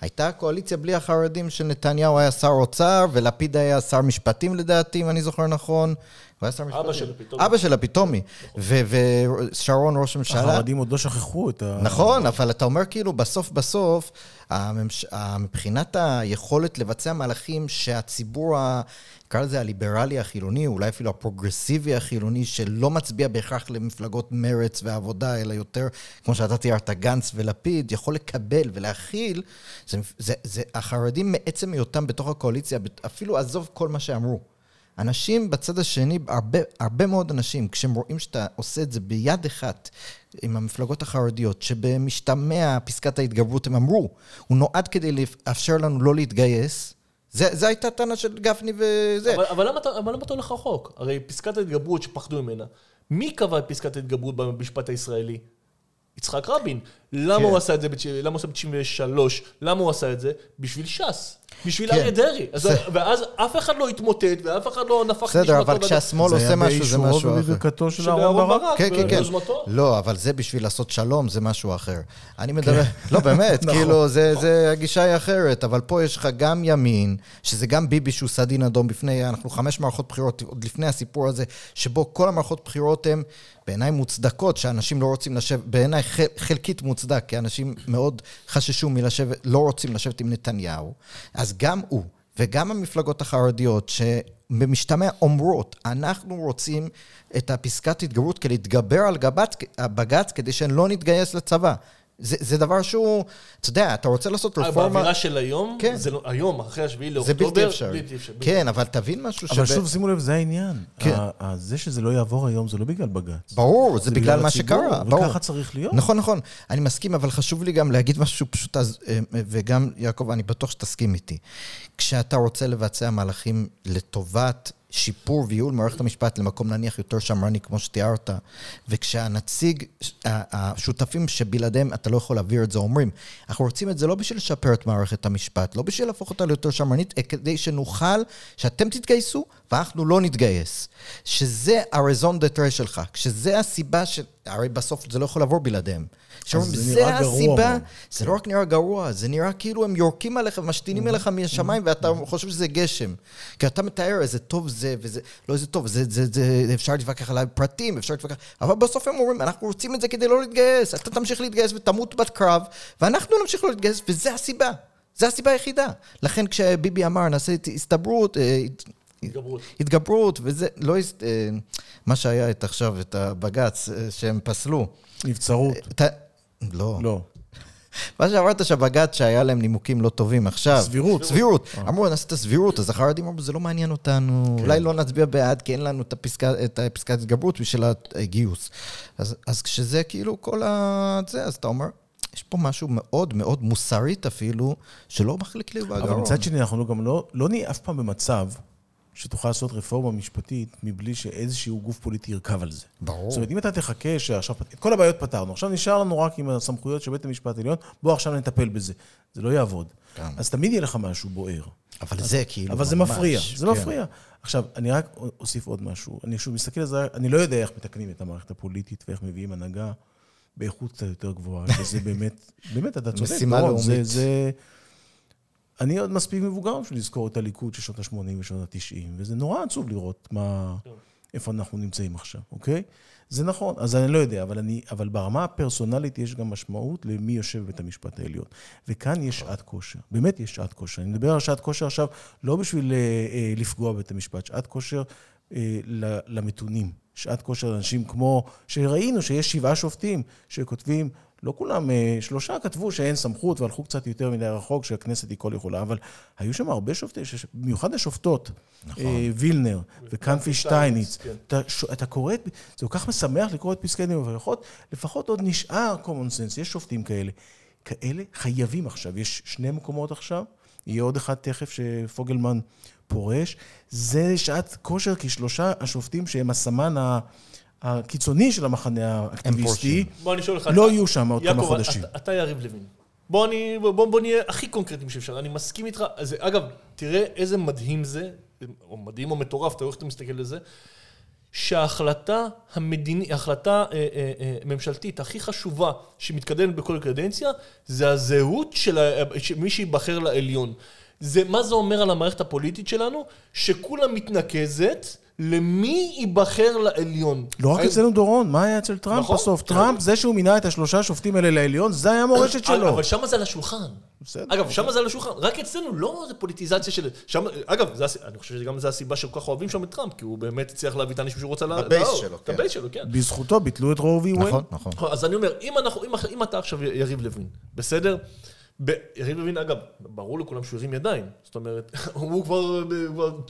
הייתה קואליציה בלי החרדים שנתניהו היה שר אוצר, ולפיד היה שר משפטים לדעתי, אם אני זוכר נכון. הוא היה שר משפטים. אבא של הפיתומי. אבא של הפיתומי. ו- ושרון ראש הממשלה. החרדים עוד לא שכחו את ה... נכון, אבל אתה אומר כאילו, בסוף בסוף. מבחינת היכולת לבצע מהלכים שהציבור. נקרא לזה הליברלי החילוני, אולי אפילו הפרוגרסיבי החילוני, שלא מצביע בהכרח למפלגות מרץ ועבודה, אלא יותר, כמו שאתה תיארת, גנץ ולפיד, יכול לקבל ולהכיל, זה, זה, זה החרדים מעצם היותם בתוך הקואליציה, אפילו עזוב כל מה שאמרו. אנשים בצד השני, הרבה, הרבה מאוד אנשים, כשהם רואים שאתה עושה את זה ביד אחת עם המפלגות החרדיות, שבמשתמע פסקת ההתגברות הם אמרו, הוא נועד כדי לאפשר לנו לא להתגייס, זו הייתה טענה של גפני וזה. אבל, אבל, למה, אבל למה אתה הולך רחוק? הרי פסקת ההתגברות שפחדו ממנה, מי קבע את פסקת ההתגברות במשפט הישראלי? יצחק רבין. למה כן. הוא עשה את זה, למה הוא עשה ב-93? למה הוא עשה את זה? בשביל ש"ס. בשביל כן. אריה דרעי. ואז אף אחד לא התמוטט, ואף אחד לא נפח נשמתו. בסדר, אבל כשהשמאל עושה משהו, זה משהו אחר. זה היה באישורו ובברכתו של אהרן ברק. כן, כן, כן. לא, אבל זה בשביל לעשות שלום, זה משהו אחר. אני מדבר... לא, באמת, נכון. כאילו, זה הגישה היא אחרת, אבל פה יש לך גם ימין, שזה גם ביבי שהוא סדין אדום בפני, אנחנו חמש מערכות בחירות, עוד לפני הסיפור הזה, שבו כל המערכות בחירות הן בעיניי מוצדקות, שאנשים לא רוצים לשבת, בעיניי חלקית מוצדק, כי אנשים מאוד חששו מלשבת, לא רוצים לשבת עם נתניהו. אז גם הוא וגם המפלגות החרדיות, שבמשתמע אומרות, אנחנו רוצים את הפסקת התגברות כדי להתגבר על בג"ץ כדי שלא נתגייס לצבא. זה, זה דבר שהוא, אתה יודע, אתה רוצה לעשות אה, רפורמה... באווירה של היום, כן. זה לא, היום, אחרי השביעי לאוקטובר, זה בלתי אפשרי. בלתי אפשרי. כן, אבל תבין משהו אבל שוב, שימו לב, זה העניין. כן. זה שזה לא יעבור היום, זה לא בגלל בג"ץ. ברור, זה, זה בגלל, בגלל מה שקרה. ברור. וככה צריך להיות. נכון, נכון. אני מסכים, אבל חשוב לי גם להגיד משהו פשוט, אז, אה, וגם, יעקב, אני בטוח שתסכים איתי. כשאתה רוצה לבצע מהלכים לטובת שיפור וייעול מערכת המשפט למקום נניח יותר שמרני כמו שתיארת, וכשהנציג, השותפים שבלעדיהם אתה לא יכול להעביר את זה, אומרים, אנחנו רוצים את זה לא בשביל לשפר את מערכת המשפט, לא בשביל להפוך אותה ליותר שמרנית, כדי שנוכל, שאתם תתגייסו ואנחנו לא נתגייס. שזה דה טרה שלך, כשזה הסיבה ש... הרי בסוף זה לא יכול לעבור בלעדיהם. שאומרים, זה, זה הסיבה, גרוע. זה לא רק נראה גרוע, זה נראה כאילו הם יורקים עליך ומשתינים אליך מהשמיים ואתה חושב שזה גשם. כי אתה מתאר איזה טוב זה וזה, לא איזה טוב, זה, זה, זה, זה אפשר להתווכח עליי פרטים, אפשר להתווכח, אבל בסוף הם אומרים, אנחנו רוצים את זה כדי לא להתגייס, אתה תמשיך להתגייס ותמות בקרב, ואנחנו נמשיך לא להתגייס, וזה הסיבה. זה הסיבה היחידה. לכן כשביבי אמר, נעשה הסתברות, אה, התגברות. התגברות, וזה לא... אה, מה שהיה את עכשיו, את הבג"ץ, אה, שהם פסלו. נבצרות. לא. לא. מה שאמרת שהבג"ץ שהיה להם נימוקים לא טובים עכשיו. סבירות. סבירות. אמרו, נעשה את הסבירות, אז החרדים אמרו, זה לא מעניין אותנו, כן. אולי לא נצביע בעד, כי אין לנו את הפסקת התגברות בשביל הגיוס. אז כשזה כאילו כל ה... זה, אז אתה אומר, יש פה משהו מאוד מאוד מוסרית אפילו, שלא מחליק לי בגרון. אבל מצד שני, אנחנו גם לא, לא נהיה אף פעם במצב שתוכל לעשות רפורמה משפטית מבלי שאיזשהו גוף פוליטי ירכב על זה. ברור. זאת אומרת, אם אתה תחכה שעכשיו, את כל הבעיות פתרנו, עכשיו נשאר לנו רק עם הסמכויות של בית המשפט העליון, בוא עכשיו נטפל בזה. זה לא יעבוד. כן. אז תמיד יהיה לך משהו בוער. אבל אז, זה כאילו אבל ממש. זה מפריע, זה כן. מפריע. עכשיו, אני רק אוסיף עוד משהו. אני שוב מסתכל על זה, אני לא יודע איך מתקנים את המערכת הפוליטית ואיך מביאים הנהגה באיכות קצת יותר גבוהה, וזה באמת, באמת, אתה צודק. משימה לאומית. זה, זה, אני עוד מספיק מבוגר בשביל לזכור את הליכוד של שנות ה-80 ושנות ה-90, וזה נורא עצוב לראות מה, איפה אנחנו נמצאים עכשיו, אוקיי? זה נכון, אז אני לא יודע, אבל, אני, אבל ברמה הפרסונלית יש גם משמעות למי יושב בבית המשפט העליון. וכאן יש שעת כושר, באמת יש שעת כושר. אני מדבר על שעת כושר עכשיו לא בשביל אה, אה, לפגוע בבית המשפט, שעת כושר אה, למתונים. שעת כושר לאנשים כמו, שראינו שיש שבעה שופטים שכותבים לא כולם, אה, שלושה כתבו שאין סמכות והלכו קצת יותר מדי רחוק, שהכנסת היא כל יכולה, אבל היו שם הרבה שופטים, במיוחד השופטות, נכון. אה, וילנר וקנפי שטייניץ. כן. אתה, אתה קורא, זה כל כך משמח לקרוא את פסקי דין, אבל לפחות עוד נשאר common sense, יש שופטים כאלה. כאלה חייבים עכשיו, יש שני מקומות עכשיו, יהיה עוד אחד תכף שפוגלמן פורש. זה שעת כושר, כי שלושה השופטים שהם הסמן ה... הקיצוני של המחנה האקטיביסטי, לא יהיו שם עוד כמה חודשים. יעקב, אתה יריב לוין. בוא, אני, בוא, בוא נהיה הכי קונקרטיים שאפשר. אני מסכים איתך. אז, אגב, תראה איזה מדהים זה, או מדהים או מטורף, אתה רואה איך אתה מסתכל על זה, שההחלטה המדיני, ההחלטה אה, אה, אה, ממשלתית הכי חשובה שמתקדמת בכל קדנציה, זה הזהות של מי שייבחר לעליון. זה, מה זה אומר על המערכת הפוליטית שלנו? שכולה מתנקזת למי ייבחר לעליון. לא רק אצלנו דורון, מה היה אצל טראמפ נכון. בסוף? טראמפ, זה שהוא מינה את השלושה שופטים האלה לעליון, זה היה המורשת שלו. אבל שמה זה על השולחן. בסדר. אגב, שמה זה על השולחן. רק אצלנו לא זה פוליטיזציה של... שם, אגב, זה, אני חושב שגם זו הסיבה שכל כך אוהבים שם את טראמפ, כי הוא באמת הצליח להביא את האנשים שהוא רוצה... לה- ב base. שלו, כן. ה base שלו, כן. בזכותו ביטלו את רו וי ווייד. נכון, נכון. אז אני אומר, אם, אנחנו, אם, אם אתה עכשיו יריב לוין, בסדר? יריב לוין, אגב, ברור לכולם שהוא הרים ידיים. זאת אומרת, הוא כבר,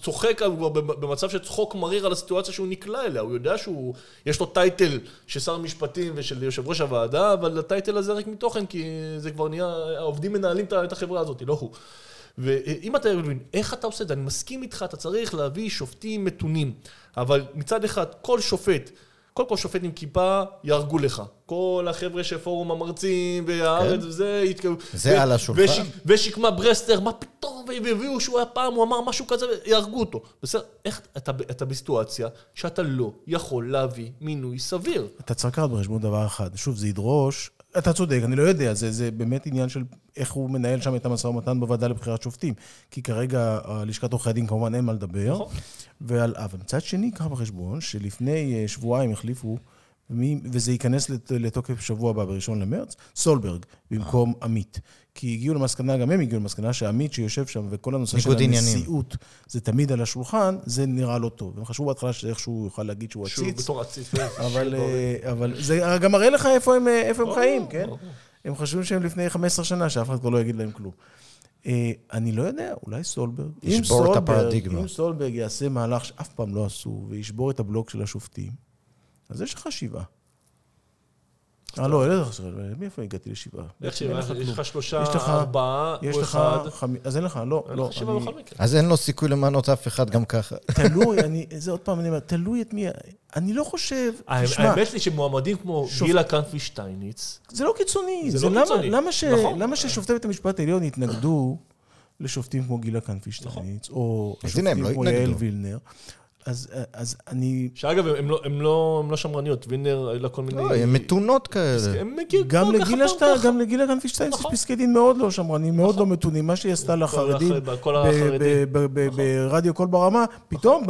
צוחק, הוא כבר במצב של צחוק מריר על הסיטואציה שהוא נקלע אליה. הוא יודע שהוא, יש לו טייטל של שר המשפטים ושל יושב ראש הוועדה, אבל הטייטל הזה ריק מתוכן, כי זה כבר נהיה, העובדים מנהלים את החברה הזאת, לא הוא. ואם אתה יריב לוין, איך אתה עושה את זה? אני מסכים איתך, אתה צריך להביא שופטים מתונים. אבל מצד אחד, כל שופט, קודם כל שופט עם כיפה יהרגו לך. כל החבר'ה של פורום המרצים והארץ כן. וזה, יתקו- זה ו- על השולחן. ושיק- ושקמה ברסטר, מה פתאום, והביאו שהוא היה פעם, הוא אמר משהו כזה, יהרגו אותו. בסדר, איך אתה, אתה בסיטואציה שאתה לא יכול להביא מינוי סביר. אתה צריך לקחת בחשבון דבר אחד. שוב, זה ידרוש... אתה צודק, אני לא יודע, זה, זה באמת עניין של איך הוא מנהל שם את המשא ומתן בוועדה לבחירת שופטים. כי כרגע לשכת עורכי הדין כמובן אין מה לדבר. נכון. ועל, אבל מצד שני, קח בחשבון שלפני אה, שבועיים החליפו, מי- וזה ייכנס לת- לתוקף שבוע הבא, בראשון למרץ, סולברג במקום עמית. כי הגיעו למסקנה, גם הם הגיעו למסקנה שעמית שיושב שם, וכל הנושא של. הנשיאות, זה תמיד על השולחן, זה נראה לא טוב. הם חשבו בהתחלה שאיכשהו הוא יוכל להגיד שהוא שהוא עציץ. בתור עציץ. אבל, אה, אבל זה גם מראה לך איפה הם, אה, איפה הם חיים, כן? הם חושבים שהם לפני 15 שנה, שאף אחד כבר לא יגיד להם כלום. אה, אני לא יודע, אולי סולברג. ישבור את הפרדיגמה. אם סולברג יעשה מהלך שאף פעם לא עשו, וישבור את הבלוק של השופטים, אז יש לך שבעה. אה, לא, אין לך שבעה. מאיפה הגעתי לשבעה? איך שבעה? אין יש. לך שלושה, ארבעה, יש לך אחד. חמי... אז אין לך, לא, אין לא. לך שבעה בכל מקרה. אז אין לו סיכוי למנות אף אחד גם ככה. תלוי, אני, זה עוד פעם, אני אומר, תלוי את מי... אני לא חושב, תשמע, האמת היא שמועמדים כמו גילה קנפי שטייניץ, זה לא קיצוני. זה לא קיצוני. למה, ש... נכון. למה ששופטי בית המשפט העליון יתנגדו לשופטים כמו גילה קנפי שטייניץ, או לשופטים לא כמו יעל. וילנר? אז, אז אני... שאגב, הם לא- הם לא הם לא שמרניות, וינר, היו לה כל מיני... לא, הן מתונות כאלה. מכיר גם לגילה. ככה. גם לגילה קנפי שטייניץ יש נכון. פסקי דין מאוד לא שמרנים, מאוד לא מתונים. מה שהיא עשתה לחרדים ב- ב- ברדיו קול ברמה, פתאום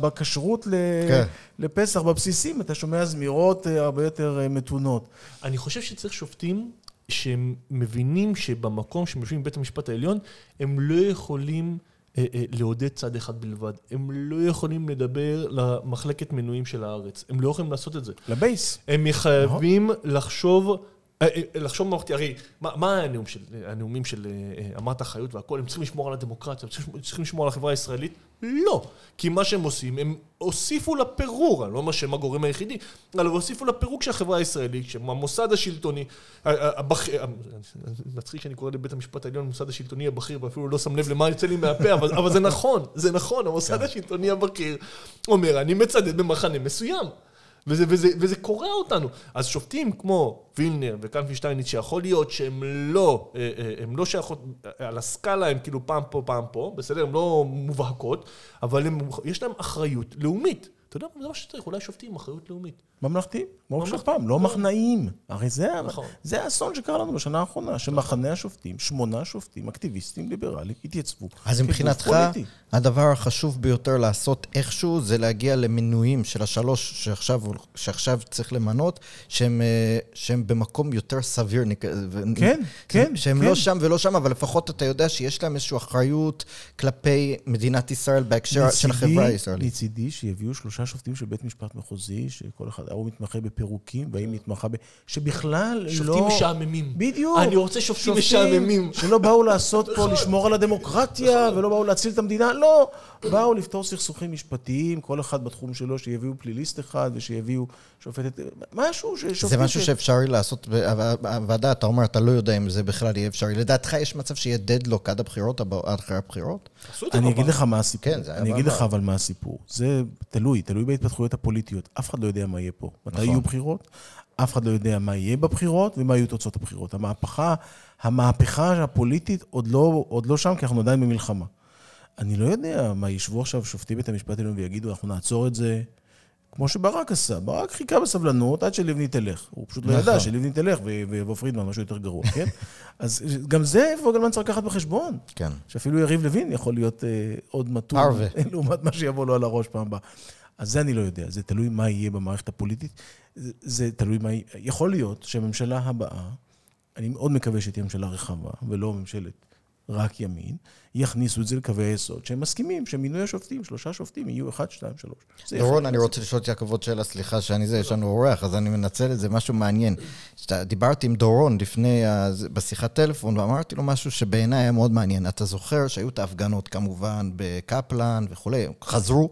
בכשרות כן. לפסח בבסיסים אתה שומע זמירות אה, הרבה יותר אה, מתונות. אני חושב שצריך שופטים שהם מבינים שבמקום שהם יושבים בבית המשפט העליון, הם לא יכולים לעודד צד אחד בלבד. הם לא יכולים לדבר למחלקת מנויים של הארץ. הם לא יכולים לעשות את זה. לבייס. הם חייבים לחשוב... אה, אה, לחשוב מערכתי, הרי מה, מה הנאום של, הנאומים של אה, אמרת החיות והכל, הם צריכים לשמור על הדמוקרטיה, הם צריכים, לשמור על החברה הישראלית? לא. כי מה שהם עושים, הם הוסיפו לפירור, אני לא אומר שהם הגורם היחידי, אבל הוסיפו לפירוק של החברה הישראלית, שהמוסד השלטוני, מצחיק שאני קורא לבית המשפט העליון המוסד השלטוני הבכיר, ואפילו לא שם לב למה יוצא לי מהפה, אבל, אבל זה נכון, זה נכון, המוסד השלטוני הבכיר אומר, אני מצדד במחנה מסוים. וזה, וזה, וזה קורע אותנו. אז שופטים כמו וילנר וקנפי שטייניץ, שיכול להיות שהם לא, אה, אה, הם לא שייכות, אה, על הסקאלה הם כאילו פעם פה, פעם פה, בסדר? הן לא מובהקות, אבל הם, יש להם אחריות לאומית. אתה יודע, זה מה שצריך, אולי שופטים עם אחריות לאומית. ממלכתיים, כמו ממלכתיים. של פעם, לא מחנאים. הרי זה, נכון. זה האסון שקרה לנו בשנה האחרונה, שמחנה השופטים, שמונה שופטים, אקטיביסטים ליברליים, התייצבו. אז מבחינתך, פוליטי. הדבר החשוב ביותר לעשות איכשהו, זה להגיע למינויים של השלוש שעכשיו, שעכשיו צריך למנות, שהם, אה, שהם במקום יותר סביר. כן, כן, שהם כן. לא שם ולא שם, אבל לפחות אתה יודע שיש להם איזושהי אחריות כלפי מדינת ישראל בהקשר של מצידי- החברה הישראלית. מצידי שיביאו שלושה שופטים של בית משפט מחוזי, שכל אחד, ההוא מתמחה בפירוקים, והיא מתמחה ב... שבכלל לא... שופטים משעממים. בדיוק. אני רוצה שופטים משעממים. שלא באו לעשות פה, לשמור על הדמוקרטיה, ולא באו להציל את המדינה, לא. באו לפתור סכסוכים משפטיים, כל אחד בתחום שלו, שיביאו פליליסט אחד, ושיביאו שופטת... משהו ששופטים... זה משהו ש- שאפשרי לעשות, הוועדה, אתה אומר, אתה לא יודע אם זה בכלל יהיה אפשרי. לדעתך יש מצב שיהיה דדלוק עד הבחירות, הבא- עד אחרי הבחירות? אני אגיד. לך מה הסיפור. כן, זה היה אני אגיד. לך אבל מה הסיפור. זה תלוי, תלוי בהתפתחויות הפוליטיות. אף אחד לא יודע מה יהיה פה. מתי נכון. יהיו בחירות? אף אחד לא יודע מה יהיה בבחירות ומה יהיו תוצאות הבחירות. המהפכה, המהפכה הפוליטית עוד לא, עוד לא שם, כי אנחנו עדיין במלחמה. אני לא יודע מה ישבו עכשיו שופטי בית המשפט העליון ויגידו, אנחנו נעצור את זה, כמו שברק עשה. ברק חיכה בסבלנות עד שלבני תלך. הוא פשוט לא נכון. ידע שלבני תלך ויבוא פרידמן, משהו יותר גרוע, כן? אז גם זה פוגלמן צריך לקחת בחשבון. כן. שאפילו יריב לוין יכול להיות אה, עוד מתון, פרווה. לעומת מה שיבוא לו על הראש פעם הבאה. אז זה אני לא יודע, זה תלוי מה יהיה במערכת הפוליטית. זה, זה תלוי מה יהיה. יכול להיות שהממשלה הבאה, אני מאוד מקווה שתהיה ממשלה רחבה, ולא ממשלת רק ימין, יכניסו את זה לקווי היסוד, שהם מסכימים שמינוי השופטים, שלושה שופטים, יהיו אחד, שתיים, שלוש. דורון, אני רוצה לשאול את יעקב עוד שאלה, סליחה שאני זה, יש לנו אורח, אז אני מנצל את זה, משהו מעניין. דיברתי עם דורון לפני, בשיחת טלפון, ואמרתי לו משהו שבעיניי היה מאוד מעניין. אתה זוכר שהיו את ההפגנות כמובן בקפלן וכולי, חזרו,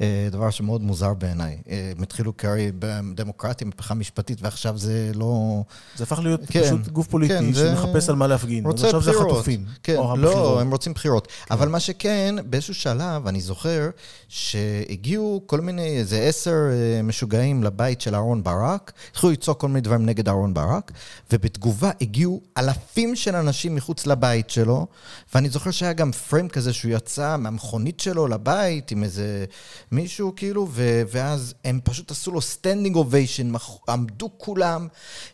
אה, דבר שמאוד מוזר בעיניי. אה, הם התחילו כהרי דמוקרטיה, מהפכה משפטית, ועכשיו זה לא... זה הפך להיות כן, פשוט גוף פוליטי כן, שמחפש על מה להפגין. רוצה בחירות. כן, או לא, הבחירות. הם רוצים בחירות. אבל מה שכן, באיזשהו שלב, אני זוכר שהגיעו כל מיני, איזה עשר אה, משוגעים לבית של אהרן ברק, התחילו לצעוק כל מיני דברים נגד אהרן ברק, ובתגובה הגיעו אלפים של אנשים מחוץ לבית שלו, ואני זוכר שהיה גם frame כזה שהוא יצא מהמכונית שלו לבית עם איזה מישהו, כאילו, ו- ואז הם פשוט עשו לו standing ovation, עמדו כולם,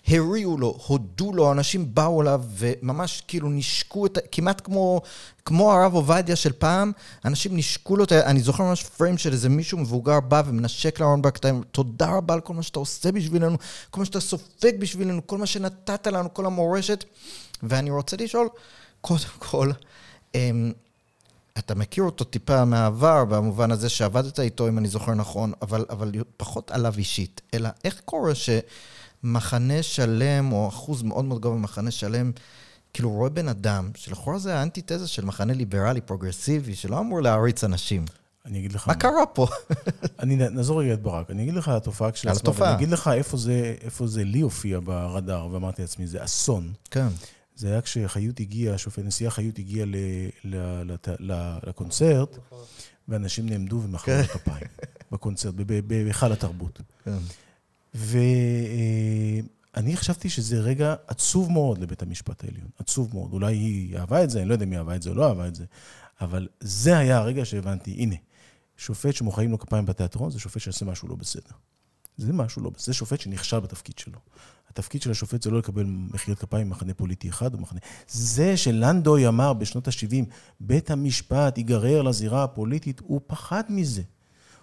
הריעו לו, הודו לו, אנשים באו אליו וממש כאילו נשקו את, ה- כמעט כמו, כמו הרב עובדיה של פעם, אנשים נשקו לו, אני זוכר ממש frame של איזה מישהו מבוגר בא ומנשק לאהרון ברק, אתה- תודה רבה על כל מה שאתה עושה בשבילנו, כל מה שאתה סופג בשבילנו, כל מה שנתת לנו, כל המורשת. ואני רוצה לשאול, קודם כל, אמ, אתה מכיר אותו טיפה מהעבר, במובן הזה שעבדת איתו, אם אני זוכר נכון, אבל, אבל פחות עליו אישית. אלא איך קורה שמחנה שלם, או אחוז מאוד מאוד גבוה במחנה שלם, כאילו רואה בן אדם, שלכאורה זה האנטיתזה של מחנה ליברלי, פרוגרסיבי, שלא אמור להעריץ אנשים. אני אגיד לך... מה קרה פה? אני נעזור רגע את ברק. אני אגיד לך התופעה כשלעצמה, על התופעה. ואני אגיד לך איפה זה, איפה זה לי הופיע ברדאר, ואמרתי לעצמי, זה אסון. כן. זה היה כשחיות הגיע, השופט נשיאה חיות הגיע ל, ל, לת, ל, לקונצרט, ואנשים נעמדו ומחאו לו כפיים בקונצרט, ב- ב- בהיכל התרבות. כן. ואני חשבתי שזה רגע עצוב מאוד לבית המשפט העליון. עצוב מאוד. אולי היא אהבה את זה, אני לא יודע אם היא אהבה את זה או לא אהבה את זה, אבל זה היה הרגע שהבנתי, הנה, שופט שמוחאים לו כפיים בתיאטרון, זה שופט שעושה משהו לא בסדר. זה משהו לא בסדר. זה שופט שנכשל בתפקיד שלו. התפקיד של השופט זה לא לקבל מחיאות כפיים ממחנה פוליטי אחד או מחנה... זה שלנדוי אמר בשנות ה-70, בית המשפט ייגרר לזירה הפוליטית, הוא פחד מזה.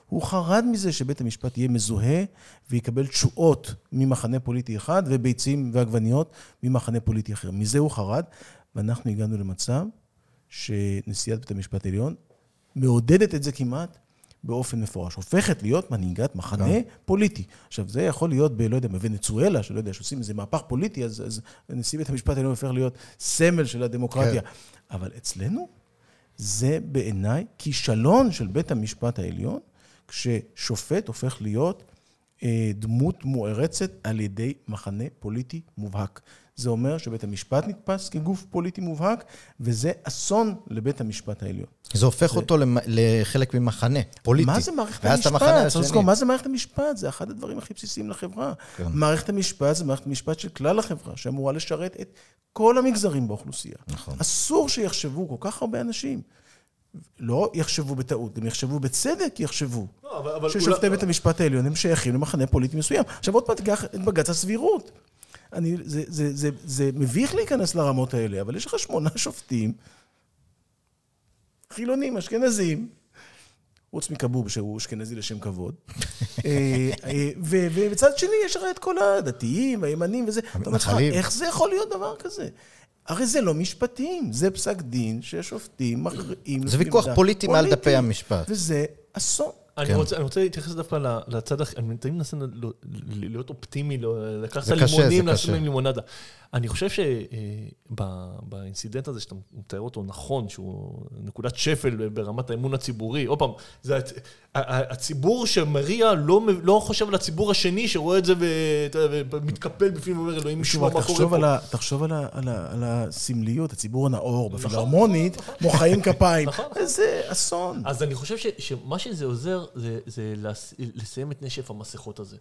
הוא חרד מזה שבית המשפט יהיה מזוהה ויקבל תשואות ממחנה פוליטי אחד וביצים ועגבניות ממחנה פוליטי אחר. מזה הוא חרד, ואנחנו הגענו למצב שנשיאת בית המשפט העליון מעודדת את זה כמעט באופן מפורש. הופכת להיות מנהיגת מחנה פוליטי. עכשיו, זה יכול להיות ב, לא יודע, בוונצואלה, שלא יודע, שעושים איזה מהפך פוליטי, אז, אז נשיא בית המשפט העליון הופך להיות סמל של הדמוקרטיה. כן. אבל אצלנו, זה בעיניי כישלון של בית המשפט העליון, כששופט הופך להיות אה, דמות מוערצת על ידי מחנה פוליטי מובהק. זה אומר שבית המשפט נתפס כגוף פוליטי מובהק, וזה אסון לבית המשפט העליון. זה הופך אותו למ- לחלק ממחנה פוליטי. מה זה מערכת המשפט? צריך. לזכור, מה זה מערכת המשפט? זה אחד הדברים הכי בסיסיים לחברה. כן. מערכת המשפט זה מערכת המשפט של כלל החברה, שאמורה לשרת את כל המגזרים באוכלוסייה. נכון. אסור שיחשבו כל כך הרבה אנשים. לא יחשבו בטעות, גם יחשבו בצדק, יחשבו. לא, ששופטי אולי- בית המשפט העליון הם שייכים למחנה פוליטי מסוים. עכשיו עוד פעם תיקח את בג"ץ הסבירות. אני, זה, זה, זה, זה מביך להיכנס לרמות האלה, אבל יש לך שמונה שופטים, חילונים, אשכנזים, חוץ מכבוב שהוא אשכנזי לשם כבוד. אה, אה, ו- ובצד שני יש לך את כל הדתיים, הימנים וזה. אתה אומר לך, המתנחלים. איך זה יכול להיות דבר כזה? הרי זה לא משפטים, זה פסק דין ששופטים מכריעים. זה ויכוח פוליטי מעל דפי. המשפט. וזה אסון. אני כן. רוצה, אני רוצה להתייחס דווקא לצד, אני תמיד מנסה להיות אופטימי, לא- לקחת זה לעשות לימונדה. אני חושב שבאינסידנט הזה שאתה מתאר אותו נכון, שהוא נקודת שפל ברמת האמון הציבורי, עוד פעם, זה הציבור שמריע לא לא חושב על הציבור השני שרואה את זה ומתקפל בפנים ואומר, אלוהים ישמע מה קורה פה. ה, תחשוב על, ה, על, ה, על הסמליות, הציבור הנאור בפילהרמונית, מוחאים כפיים. נכון. איזה אסון. אז אני חושב שמה שזה עוזר זה, זה לס, לסיים את נשף המסכות הזה.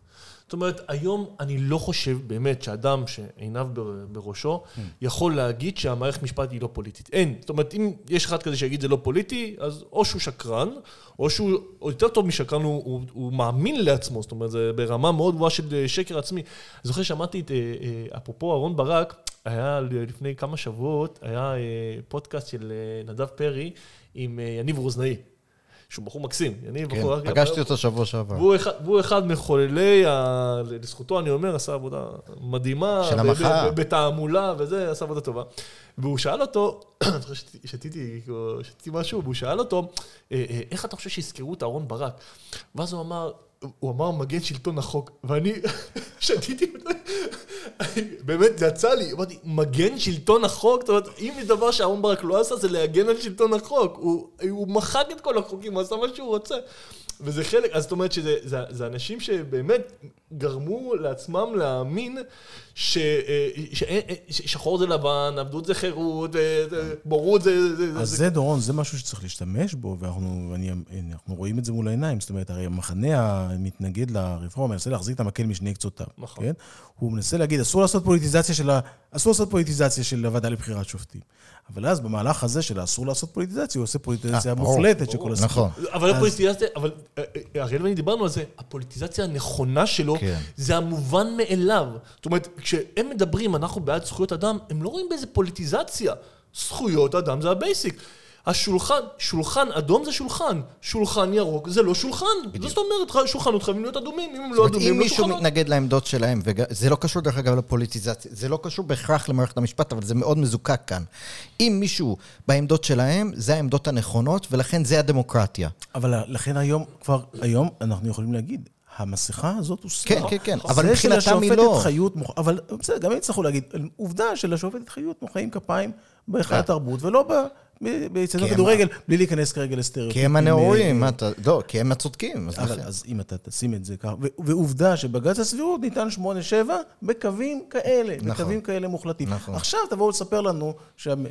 זאת אומרת, היום אני לא חושב באמת שאדם שעיניו בר, בראשו, יכול להגיד שהמערכת משפט היא לא פוליטית. אין. זאת אומרת, אם יש אחד כזה שיגיד זה לא פוליטי, אז או שהוא שקרן, או שהוא, או יותר טוב משקרן, הוא, הוא, הוא מאמין לעצמו, זאת אומרת, זה ברמה מאוד גבוהה של אה, שקר עצמי. אני זוכר ששמעתי את, אה, אה, אפרופו אהרן ברק, היה לפני כמה שבועות, היה פודקאסט של נדב פרי עם יניב רוזנאי. שהוא בחור מקסים. יניב כן, בחור... פגשתי אותו שבוע שעבר. והוא אחד, והוא אחד מחוללי, ה... לזכותו אני אומר, עשה עבודה מדהימה. של המחאה. בתעמולה וזה, עשה עבודה טובה. והוא שאל אותו, אני חושב ששתיתי משהו, והוא שאל אותו, אה, אה, איך אתה חושב שיזכרו את אהרון ברק? ואז הוא אמר, הוא אמר מגן שלטון החוק, ואני שתיתי, באמת, זה יצא לי, אמרתי, מגן שלטון החוק? זאת אומרת, אם יש דבר שאהרן ברק לא עשה, זה להגן על שלטון החוק. הוא, הוא מחק את כל החוקים, הוא עשה מה שהוא רוצה. וזה חלק, אז זאת אומרת שזה זה, זה אנשים שבאמת גרמו לעצמם להאמין ש, אה, ש, ש, אה, ששחור זה לבן, עבדות זה חירות, בורות זה... זה אז זה, זה דורון, זה משהו שצריך להשתמש בו, ואנחנו רואים את זה מול העיניים. זאת אומרת, הרי המחנה המתנגד לרפורמה מנסה להחזיק את המקל משני קצותיו. נכון. כן? הוא מנסה להגיד, אסור לעשות פוליטיזציה של הוועדה לבחירת שופטים. אבל אז במהלך הזה של האסור לעשות פוליטיזציה, הוא עושה פוליטיזציה אה, מוחלטת של כל הסיפור. נכון. אבל הפוליטיזציה, אבל אה, אה, אריאל ואני דיברנו על זה, הפוליטיזציה הנכונה שלו, כן. זה המובן מאליו. זאת אומרת, כשהם מדברים, אנחנו בעד זכויות אדם, הם לא רואים באיזה פוליטיזציה. זכויות אדם זה ה basic. השולחן, שולחן אדום זה שולחן, שולחן ירוק זה לא שולחן. בדיוק. זאת אומרת, שולחנות חייבים להיות אדומים, אם הם לא אדומים, אם לא מישהו מתנגד לעמדות שלהם, וזה לא קשור דרך אגב לפוליטיזציה, זה לא קשור בהכרח למערכת המשפט, אבל זה מאוד מזוקק כאן. אם מישהו בעמדות שלהם, זה העמדות הנכונות, ולכן זה הדמוקרטיה. אבל לכן היום, כבר היום אנחנו יכולים להגיד, המסכה הזאת הוסרה. כן, כן, כן, אבל מבחינתם היא לא. חיות, אבל בסדר, גם הם יצטרכו להגיד, עובדה שלשופטת חיות מוחאים כפיים בהיכל אה. התרבות, ולא ב... באצטדיון כדורגל, בלי להיכנס כרגע לסטריאוטיפים. כי הם הנאורים, אתה... לא, כי הם הצודקים. אז אם אתה תשים את זה ככה, ועובדה שבג"ץ הסבירות ניתן 8-7 בקווים כאלה, נכון. בקווים כאלה מוחלטים. נכון. עכשיו תבואו לספר לנו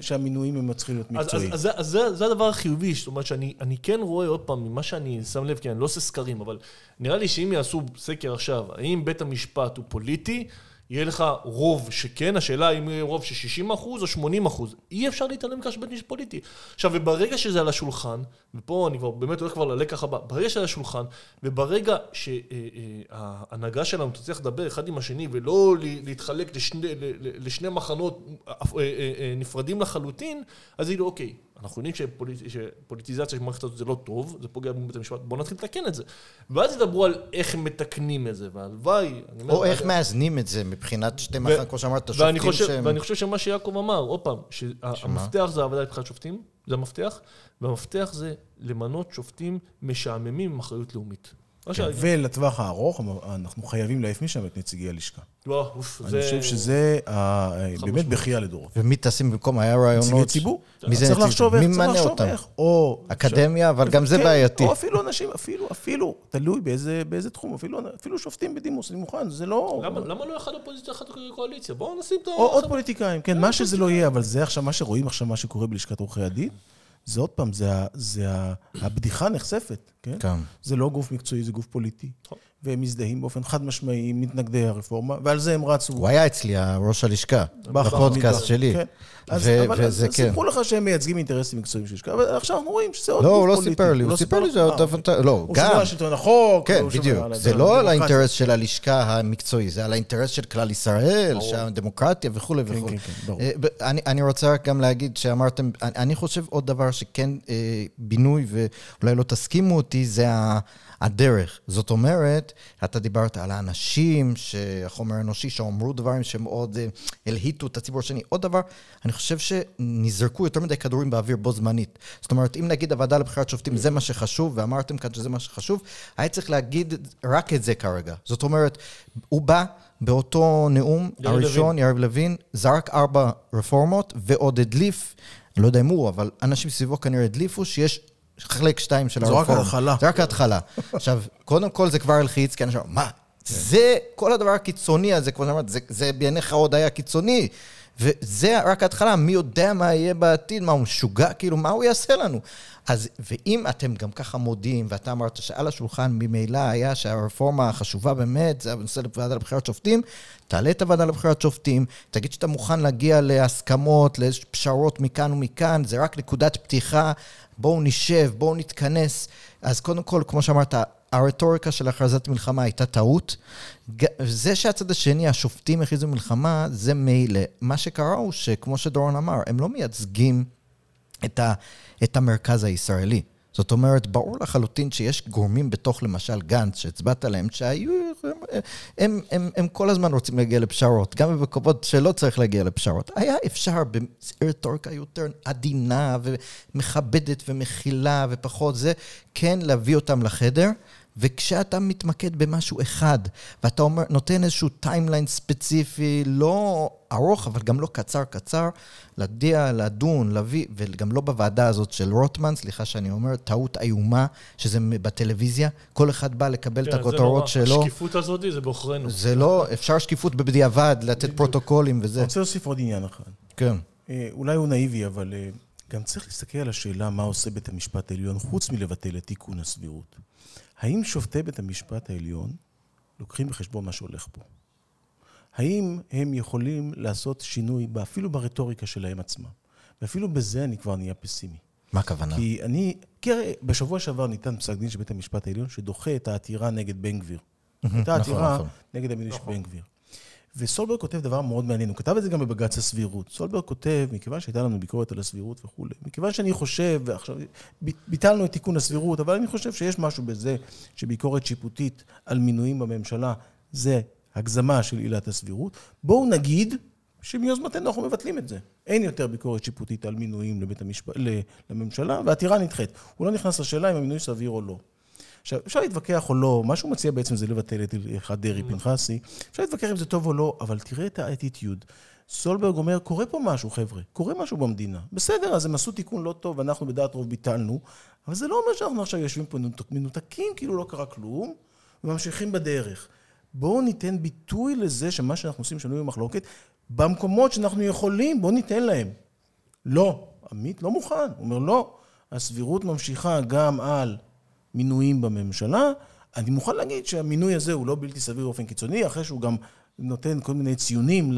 שהמינויים הם צריכים להיות מקצועיים. אז זה הדבר החיובי, זאת אומרת שאני כן רואה עוד פעם, ממה שאני שם לב, כי אני לא עושה סקרים, אבל נראה לי שאם יעשו סקר עכשיו, האם בית המשפט הוא פוליטי, יהיה לך רוב שכן, השאלה אם יהיה רוב של 60 אחוז או 80 אחוז. אי אפשר להתעלם מכך שבית משפט פוליטי. עכשיו, וברגע שזה על השולחן, ופה אני כבר באמת הולך כבר ללקח הבא, ברגע שזה על השולחן, וברגע שההנהגה אה, שלנו תצליח לדבר אחד עם השני, ולא להתחלק לשני, לשני מחנות אה, אה, נפרדים לחלוטין, אז יגידו, אוקיי, אנחנו יודעים שפוליט, שפוליטיזציה של מערכת הזאת זה לא טוב, זה פוגע בבית המשפט, בואו נתחיל לתקן את זה. ואז ידברו על איך מתקנים את זה, והלוואי... או איך מאזנים את זה מבחינת שתי מחר, כמו שאמרת, שופטים שהם... ואני חושב שמה שיעקב אמר, עוד פעם, שהמפתח זה הוועדה לבחירת שופטים, זה המפתח, והמפתח זה למנות שופטים משעממים עם אחריות לאומית. כן, ולטווח הארוך, אנחנו חייבים להעיף משם את נציגי הלשכה. לא, אוף, זה... אני חושב שזה באמת בכייה לדורות. ומי תשים במקום, היה רעיונות... נציגי ציבור. מי זה נציגי ציבור? מי ממנה אותם? או... אקדמיה, אבל גם זה כן, בעייתי. או אפילו אנשים, אפילו, אפילו, תלוי באיזה תחום, אפילו שופטים בדימוס, אני מוכן, זה לא... למה לא אחד אופוזיציה, אחד קואליציה? בואו נשים את ה... או עוד פוליטיקאים, כן, מה שזה לא יהיה, אבל זה עכשיו, מה שרואים עכשיו, מה שקורה בלשכת עורכי הדין, זה עוד פעם, זה, זה הבדיחה נחשפת, כן? כן. זה לא גוף מקצועי, זה גוף פוליטי. נכון. והם מזדהים באופן חד משמעי עם מתנגדי הרפורמה, ועל זה הם רצו. הוא היה אצלי, ראש הלשכה, בפודקאסט שלי. כן. אז, ו- אבל וזה כן. סיפרו לך שהם מייצגים אינטרסים מקצועיים של לשכה, אבל עכשיו אנחנו רואים שזה עוד לא, הוא לא סיפר לי, הוא לא סיפר לי זה עוד לא, הוא גם. הוא שומר על שלטון החוק. כן, בדיוק. זה לא על האינטרס של הלשכה המקצועי, זה על האינטרס של כלל ישראל, שהדמוקרטיה וכולי כן, וכולי. כן, אה, אני רוצה רק גם להגיד שאמרתם, אני חושב עוד דבר שכן אה, בינוי, ואולי לא תסכימו אותי, זה. הדרך. זאת אומרת, אתה דיברת על האנשים, החומר האנושי, שאמרו דברים שמאוד אה, הלהיטו את הציבור השני. עוד דבר, אני חושב שנזרקו יותר מדי כדורים באוויר בו זמנית. זאת אומרת, אם נגיד הוועדה לבחירת שופטים זה מה שחשוב, ואמרתם כאן שזה מה שחשוב, היה צריך להגיד רק את זה כרגע. זאת אומרת, הוא בא... באותו נאום הראשון, יריב לוין, זרק ארבע רפורמות ועוד הדליף, לא יודע אם הוא, אבל אנשים סביבו כנראה הדליפו שיש חלק שתיים של הרפורמה. זו רק ההתחלה. זה רק ההתחלה. עכשיו, קודם כל זה כבר הלחיץ, כי אנשים אמרו, מה, זה, כל הדבר הקיצוני הזה, כמו שאמרת, זה, זה בעיניך עוד היה קיצוני. וזה רק ההתחלה, מי יודע מה יהיה בעתיד, מה הוא משוגע, כאילו, מה הוא יעשה לנו? אז, ואם אתם גם ככה מודים, ואתה אמרת שעל השולחן ממילא היה שהרפורמה החשובה באמת, זה הנושא לוועדה לבחירת שופטים, תעלה את הוועדה לבחירת שופטים, תגיד שאתה מוכן להגיע להסכמות, לפשרות מכאן ומכאן, זה רק נקודת פתיחה, בואו נשב, בואו נתכנס. אז קודם כל, כמו שאמרת, הרטוריקה של הכרזת מלחמה הייתה טעות. זה שהצד השני, השופטים הכריזו מלחמה, זה מילא. מה שקרה הוא שכמו שדורון אמר, הם לא מייצגים את, ה, את המרכז הישראלי. זאת אומרת, ברור לחלוטין שיש גורמים בתוך למשל גנץ, שהצבעת עליהם, שהיו, הם, הם, הם, הם כל הזמן רוצים להגיע לפשרות, גם במקומות שלא צריך להגיע לפשרות. היה אפשר ברטוריקה יותר עדינה ומכבדת ומכילה ופחות זה, כן להביא אותם לחדר. וכשאתה מתמקד במשהו אחד, ואתה אומר, נותן איזשהו timeline ספציפי, לא ארוך, אבל גם לא קצר-קצר, להדיע, לדון, להביא, וגם לא בוועדה הזאת של רוטמן, סליחה שאני אומר, טעות איומה, שזה בטלוויזיה, כל אחד בא לקבל כן, את הכותרות שלו. השקיפות הזאת זה בעוכרינו. זה לא, אפשר שקיפות בדיעבד, לתת פרוטוקולים וזה. אני רוצה להוסיף עוד עניין אחד. כן. אה, אולי הוא נאיבי, אבל אה, גם צריך להסתכל על השאלה מה עושה בית המשפט העליון, חוץ מלבטל את תיקון הסבירות. האם שופטי בית המשפט העליון לוקחים בחשבון מה שהולך פה? האם הם יכולים לעשות שינוי אפילו ברטוריקה שלהם עצמם? ואפילו בזה אני כבר נהיה פסימי. מה הכוונה? כי אני, כי הרי בשבוע שעבר ניתן פסק דין של בית המשפט העליון שדוחה את העתירה נגד בן גביר. הייתה נכון, עתירה נכון. נגד המינוי של בן גביר. וסולברג כותב דבר מאוד מעניין, הוא כתב את זה גם בבג"ץ הסבירות. סולברג כותב, מכיוון שהייתה לנו ביקורת על הסבירות וכולי, מכיוון שאני חושב, ועכשיו ביטלנו את תיקון הסבירות, אבל אני חושב שיש משהו בזה שביקורת שיפוטית על מינויים בממשלה זה הגזמה של עילת הסבירות. בואו נגיד שמיוזמתנו אנחנו מבטלים את זה. אין יותר ביקורת שיפוטית על מינויים לבית המשפט, לממשלה, והעתירה נדחית. הוא לא נכנס לשאלה אם המינוי סביר או לא. עכשיו, אפשר להתווכח או לא, מה שהוא מציע בעצם זה לבטל את הלכת דרעי mm. אפשר להתווכח אם זה טוב או לא, אבל תראה את האטיטיוד. סולברג אומר, קורה פה משהו, חבר'ה, קורה משהו במדינה. בסדר, אז הם עשו תיקון לא טוב, אנחנו בדעת רוב ביטלנו, אבל זה לא אומר שאנחנו עכשיו יושבים פה מנותקים, כאילו לא קרה כלום, וממשיכים בדרך. בואו ניתן ביטוי לזה שמה שאנחנו עושים שנוי במחלוקת, במקומות שאנחנו יכולים, בואו ניתן להם. לא, עמית לא מוכן, הוא אומר לא, הסבירות ממשיכה גם על מינויים בממשלה. אני מוכן להגיד שהמינוי הזה הוא לא בלתי סביר באופן קיצוני, אחרי שהוא גם נותן כל מיני ציונים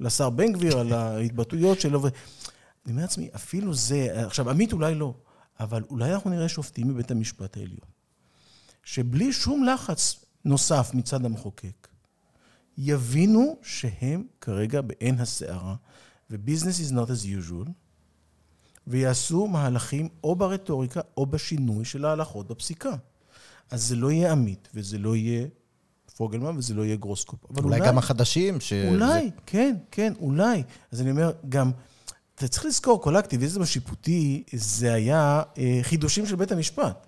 לשר בן גביר על ההתבטאויות שלו. אני אומר לעצמי, אפילו זה, עכשיו, עמית אולי לא, אבל אולי אנחנו נראה שופטים בבית המשפט העליון, שבלי שום לחץ נוסף מצד המחוקק, יבינו שהם כרגע בעין הסערה, ו-business is not as usual, ויעשו מהלכים או ברטוריקה או בשינוי של ההלכות בפסיקה. אז זה לא יהיה עמית, וזה לא יהיה פוגלמן, וזה לא יהיה גרוסקופ. אבל אולי, אולי גם החדשים, ש... אולי, זה... כן, כן, אולי. אז אני אומר, גם, אתה צריך לזכור, כל האקטיביזם השיפוטי, זה היה אה, חידושים של בית המשפט.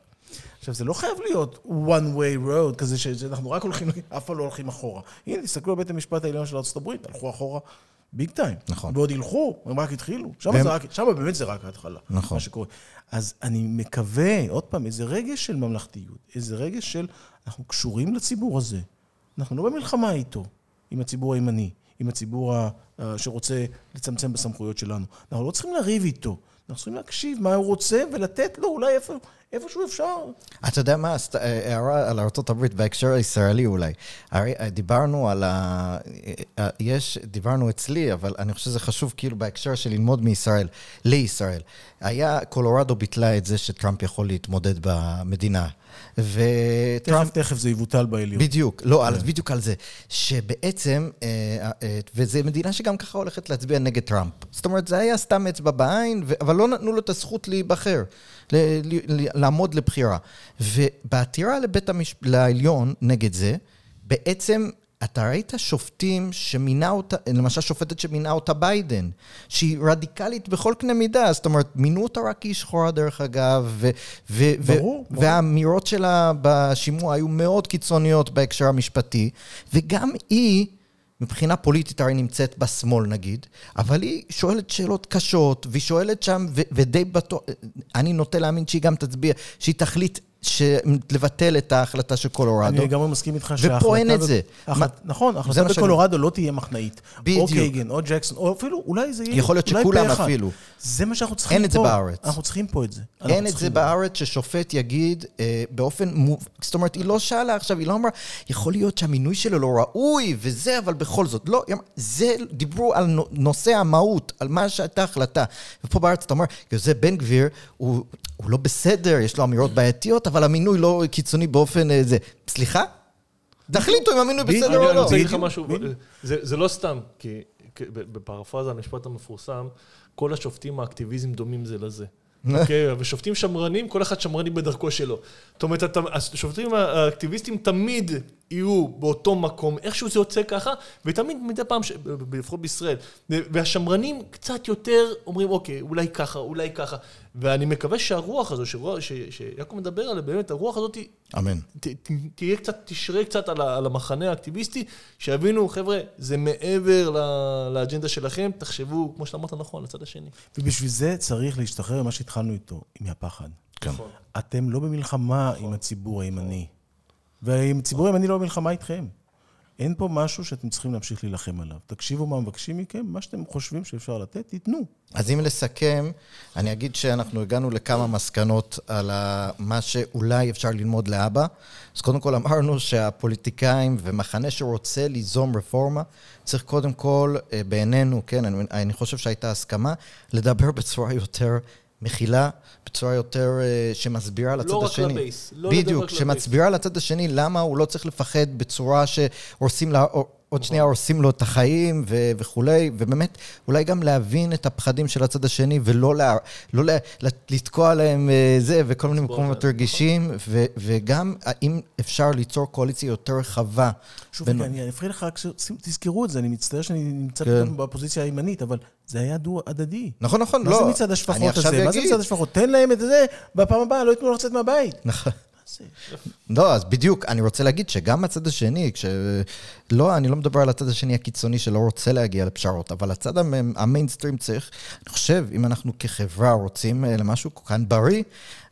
עכשיו, זה לא חייב להיות one way road כזה, שאנחנו רק הולכים, אף פעם לא הולכים אחורה. הנה, תסתכלו על בית המשפט העליון של ארה"ב, הלכו אחורה ביג טיים. נכון. ועוד ילכו, הם רק התחילו. שם, והם... רק, שם באמת זה רק ההתחלה. נכון. מה שקורה. אז אני מקווה, עוד פעם, איזה רגש של ממלכתיות, איזה רגש של, אנחנו קשורים לציבור הזה. אנחנו לא במלחמה איתו, עם הציבור הימני, עם הציבור שרוצה לצמצם בסמכויות שלנו. אנחנו לא צריכים לריב איתו. אנחנו צריכים להקשיב מה הוא רוצה ולתת לו אולי איפה, איפשהו אפשר. אתה יודע מה, אה, הערה על ארה"ב בהקשר הישראלי אולי. הרי אה, דיברנו על ה... אה, יש, דיברנו אצלי, אבל אני חושב שזה חשוב כאילו בהקשר של ללמוד מישראל, לישראל. היה, קולורדו ביטלה את זה שטראמפ יכול להתמודד במדינה. וטראמפ... תכף, תכף זה יבוטל בעליון. בדיוק, לא, על, כן. בדיוק על זה. שבעצם, וזו מדינה שגם ככה הולכת להצביע נגד טראמפ. זאת אומרת, זה היה סתם אצבע בעין, אבל לא נתנו לו את הזכות להיבחר. לעמוד לבחירה. ובעתירה לבית המש... לעליון נגד זה, בעצם אתה ראית שופטים שמינה אותה, למשל שופטת שמינה אותה ביידן, שהיא רדיקלית בכל קנה מידה, זאת אומרת, מינו אותה רק כאיש שחורה דרך אגב, ו- ו- ברור, ו- ברור. והאמירות שלה בשימוע היו מאוד קיצוניות בהקשר המשפטי, וגם היא מבחינה פוליטית הרי נמצאת בשמאל נגיד, אבל היא שואלת שאלות קשות, והיא שואלת שם, ו- ודי בטוח, אני נוטה להאמין שהיא גם תצביע, שהיא תחליט. לבטל את ההחלטה של קולורדו. אני לגמרי מסכים איתך ופה אין את זה. נכון, ההחלטה בקולורדו לא תהיה מחנאית. בדיוק. או קייגן, או ג'קסון, או אפילו, אולי זה יהיה... יכול להיות שכולם. אפילו. זה מה שאנחנו צריכים פה. אין את זה בארץ. אנחנו צריכים פה את זה. אין את זה בארץ ששופט יגיד אה, באופן, מו- זאת אומרת, היא לא שאלה עכשיו, היא לא אמרה, יכול להיות שהמינוי שלו לא ראוי וזה, אבל בכל זאת, לא, זה, דיברו על נו- נושא המהות, על מה שהייתה החלטה. ופה בארץ אתה אומר, זה בן גביר, הוא, הוא לא בסדר, יש לו אמירות בעייתיות, אבל המינוי לא קיצוני באופן אה, זה. סליחה? תחליטו אם המינוי. בסדר אני או אני לא. רוצה להגיד לך משהו. זה זה לא סתם, כי בפרפרזה המשפט המפורסם, כל השופטים האקטיביזם דומים זה לזה. אוקיי, ושופטים שמרנים, כל אחד שמרני בדרכו שלו. זאת אומרת, אתה- השופטים האקטיביסטים תמיד יהיו באותו מקום, איכשהו זה יוצא ככה, ותמיד מדי פעם, ש- לפחות בישראל, והשמרנים קצת יותר אומרים, אוקיי, אולי ככה, אולי ככה. ואני מקווה שהרוח הזו, שרוח- ש- שיעקב מדבר עליה, באמת, הרוח הזאת אמן. ת, ת, תהיה קצת, תשרה קצת על, ה- על המחנה האקטיביסטי, שיבינו, חבר'ה, זה מעבר ל- לאג'נדה שלכם, תחשבו, כמו שאתה אמרת נכון, לצד השני. ובשביל זה צריך להשתחרר ממה שהתחלנו איתו, עם הפחד. כן. נכון. אתם לא במלחמה עם הציבור הימני. ועם הציבור הימני לא במלחמה איתכם. אין פה משהו שאתם צריכים להמשיך להילחם עליו. תקשיבו מה מבקשים מכם, מה שאתם חושבים שאפשר לתת, תיתנו. אז אם לסכם, אני אגיד שאנחנו הגענו לכמה מסקנות על מה שאולי אפשר ללמוד לאבא. אז קודם כל אמרנו שהפוליטיקאים ומחנה שרוצה ליזום רפורמה, צריך קודם כל, אה, בעינינו, כן, אני, אני חושב שהייתה הסכמה, לדבר בצורה יותר מכילה, בצורה יותר אה, שמסבירה לצד רק השני. לבייס, לא בדיוק, רק לבייס. שמסבירה לצד השני למה הוא לא צריך לפחד בצורה שהורסים לה... עוד שנייה הורסים לו את החיים ו- וכולי, ובאמת, אולי גם להבין את הפחדים של הצד השני ולא לה, לא לה, לתקוע להם אה, זה וכל מיני מקומות יותר רגישים, ו- וגם האם אפשר ליצור קואליציה יותר רחבה. שוב, בין- אני אפריע לך, רק ש- שים- תזכרו את זה, אני מצטער שאני נמצא כן. בפוזיציה הימנית, אבל זה היה דו-הדדי. נכון, נכון, מה לא. זה מצעד אני השפחות הזה? מה זה. מצעד השפחות? תן להם את זה, בפעם הבאה לא ייתנו לו לצאת מהבית. נכון. לא, אז בדיוק, אני רוצה להגיד שגם הצד השני, כש... לא, אני לא מדבר על הצד השני הקיצוני שלא רוצה להגיע לפשרות, אבל הצד המ- המיינסטרים צריך, אני חושב, אם אנחנו כחברה רוצים אה, למשהו כאן בריא,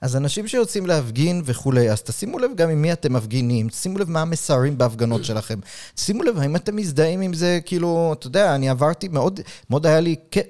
אז אנשים שיוצאים להפגין וכולי, אז תשימו לב גם עם מי אתם מפגינים, שימו לב מה המסרים בהפגנות שלכם. שימו לב, האם אתם מזדהים עם זה, כאילו, אתה יודע, אני עברתי, מאוד, מאוד היה לי אה,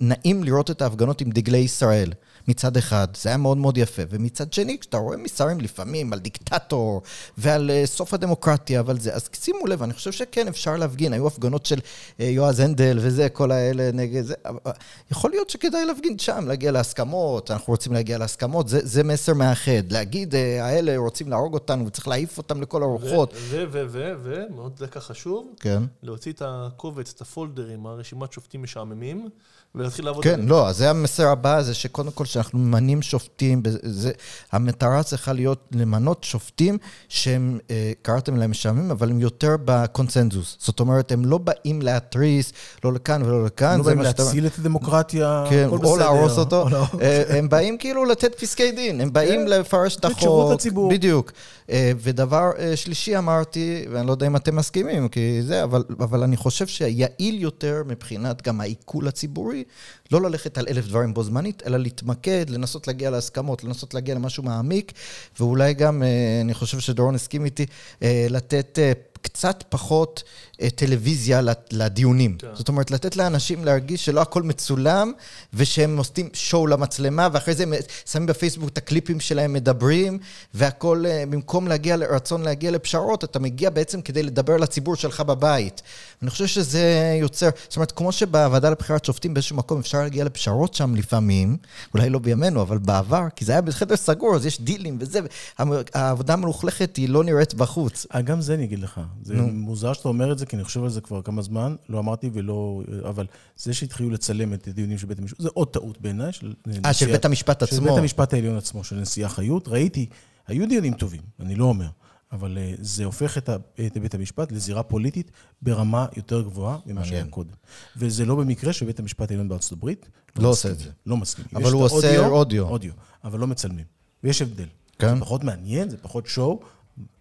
נעים לראות את ההפגנות עם דגלי ישראל. מצד אחד, זה היה מאוד מאוד יפה, ומצד שני, כשאתה רואה מסרים לפעמים על דיקטטור ועל uh, סוף הדמוקרטיה ועל זה, אז שימו לב, אני חושב שכן, אפשר להפגין. היו הפגנות של uh, יועז הנדל וזה, כל האלה נגד זה. uh, יכול להיות שכדאי להפגין שם, להגיע להסכמות, אנחנו רוצים להגיע להסכמות, זה, זה מסר מאחד. להגיד, האלה רוצים להרוג אותנו וצריך להעיף אותם לכל הרוחות. ו, ו, ו, ו, מאוד לקח חשוב, כן. להוציא את הקובץ, את הפולדר עם הרשימת שופטים משעממים, ולהתחיל לעבוד כן. לא, אז זה המסר הבא, זה שקודם כל שאנחנו ממנים שופטים, זה, המטרה צריכה להיות למנות שופטים שהם, אה, קראתם להם משעממים, אבל הם יותר בקונצנזוס. זאת אומרת, הם לא באים להתריס, לא לכאן ולא לכאן. לא זה באים להציל את הדמוקרטיה, כן, הכל או בסדר. להרוס אותו. או להרוס. אה, הם באים כאילו לתת פסקי דין, הם באים כן. לפרש את לתת החוק. שירות לציבור. בדיוק. אה, ודבר שלישי אמרתי, ואני לא יודע אם אתם מסכימים, כי זה, אבל, אבל אני חושב שיעיל יותר מבחינת גם העיכול הציבורי, לא ללכת על אלף דברים בו זמנית, אלא להתמקד, לנסות להגיע להסכמות, לנסות להגיע למשהו מעמיק, ואולי גם, אה, אני חושב שדורון הסכים איתי, אה, לתת... קצת פחות אה, טלוויזיה לדיונים. כן. זאת אומרת, לתת לאנשים להרגיש שלא הכל מצולם, ושהם עושים שואו למצלמה, ואחרי זה הם שמים בפייסבוק את הקליפים שלהם מדברים, והכל, אה, במקום להגיע לרצון להגיע לפשרות, אתה מגיע בעצם כדי לדבר לציבור שלך בבית. אני חושב שזה יוצר, זאת אומרת, כמו שבוועדה לבחירת שופטים באיזשהו מקום אפשר להגיע לפשרות שם לפעמים, אולי לא בימינו, אבל בעבר, כי זה היה בחדר סגור, אז יש דילים וזה, והעבודה המלוכלכת היא לא נראית בחוץ. אה, גם זה אני אגיד לך. זה נו. מוזר שאתה אומר את זה, כי אני חושב על זה כבר כמה זמן, לא אמרתי ולא... אבל זה שהתחילו לצלם את הדיונים של בית המשפט, זה עוד טעות בעיניי של... אה, של בית המשפט של עצמו. בית המשפט העליון עצמו, של נשיאה חיות. ראיתי, היו דיונים טובים, אני לא אומר, אבל אה, זה הופך את ה- את בית המשפט לזירה פוליטית ברמה יותר גבוהה ממה שהיה. קודם. וזה לא במקרה שבית המשפט העליון בארצות הברית לא מסכים. עושה את זה. לא מסכים. אבל הוא עושה האודיו, אודיו. אודיו, אבל לא מצלמים. ויש הבדל. כן. זה פחות מעניין, זה פחות שואו,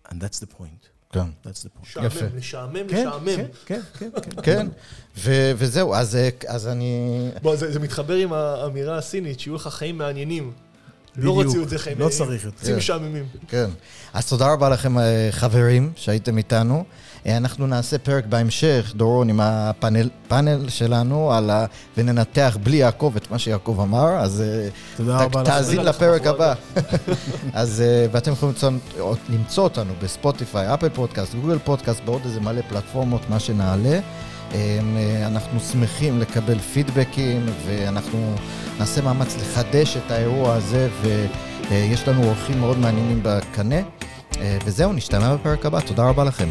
and that's the point. כן. That's the point. משעמם, יפה. משעמם, כן, משעמם. כן, כן, כן, כן. כן, ו- וזהו, אז, אז אני... בוא, זה, זה מתחבר עם האמירה הסינית, שיהיו לך חיים מעניינים. לא. רצו את זה חיים. לא צריך יותר. רוצים משעממים. כן. אז תודה רבה לכם, אה, חברים, שהייתם איתנו. אה, אנחנו נעשה פרק בהמשך, דורון, עם הפאנל פאנל שלנו, על ה... וננתח בלי יעקב את מה שיעקב אמר, אז אה, ת-. תאזין לפרק. הבא. אז, אה, ואתם יכולים למצוא, למצוא אותנו בספוטיפיי, אפל פודקאסט, גוגל פודקאסט, בעוד איזה מלא פלטפורמות, מה שנעלה. אנחנו שמחים לקבל פידבקים, ואנחנו נעשה מאמץ לחדש את האירוע הזה, ויש לנו אורחים מאוד מעניינים בקנה. וזהו, נשתמע בפרק הבא. תודה רבה לכם.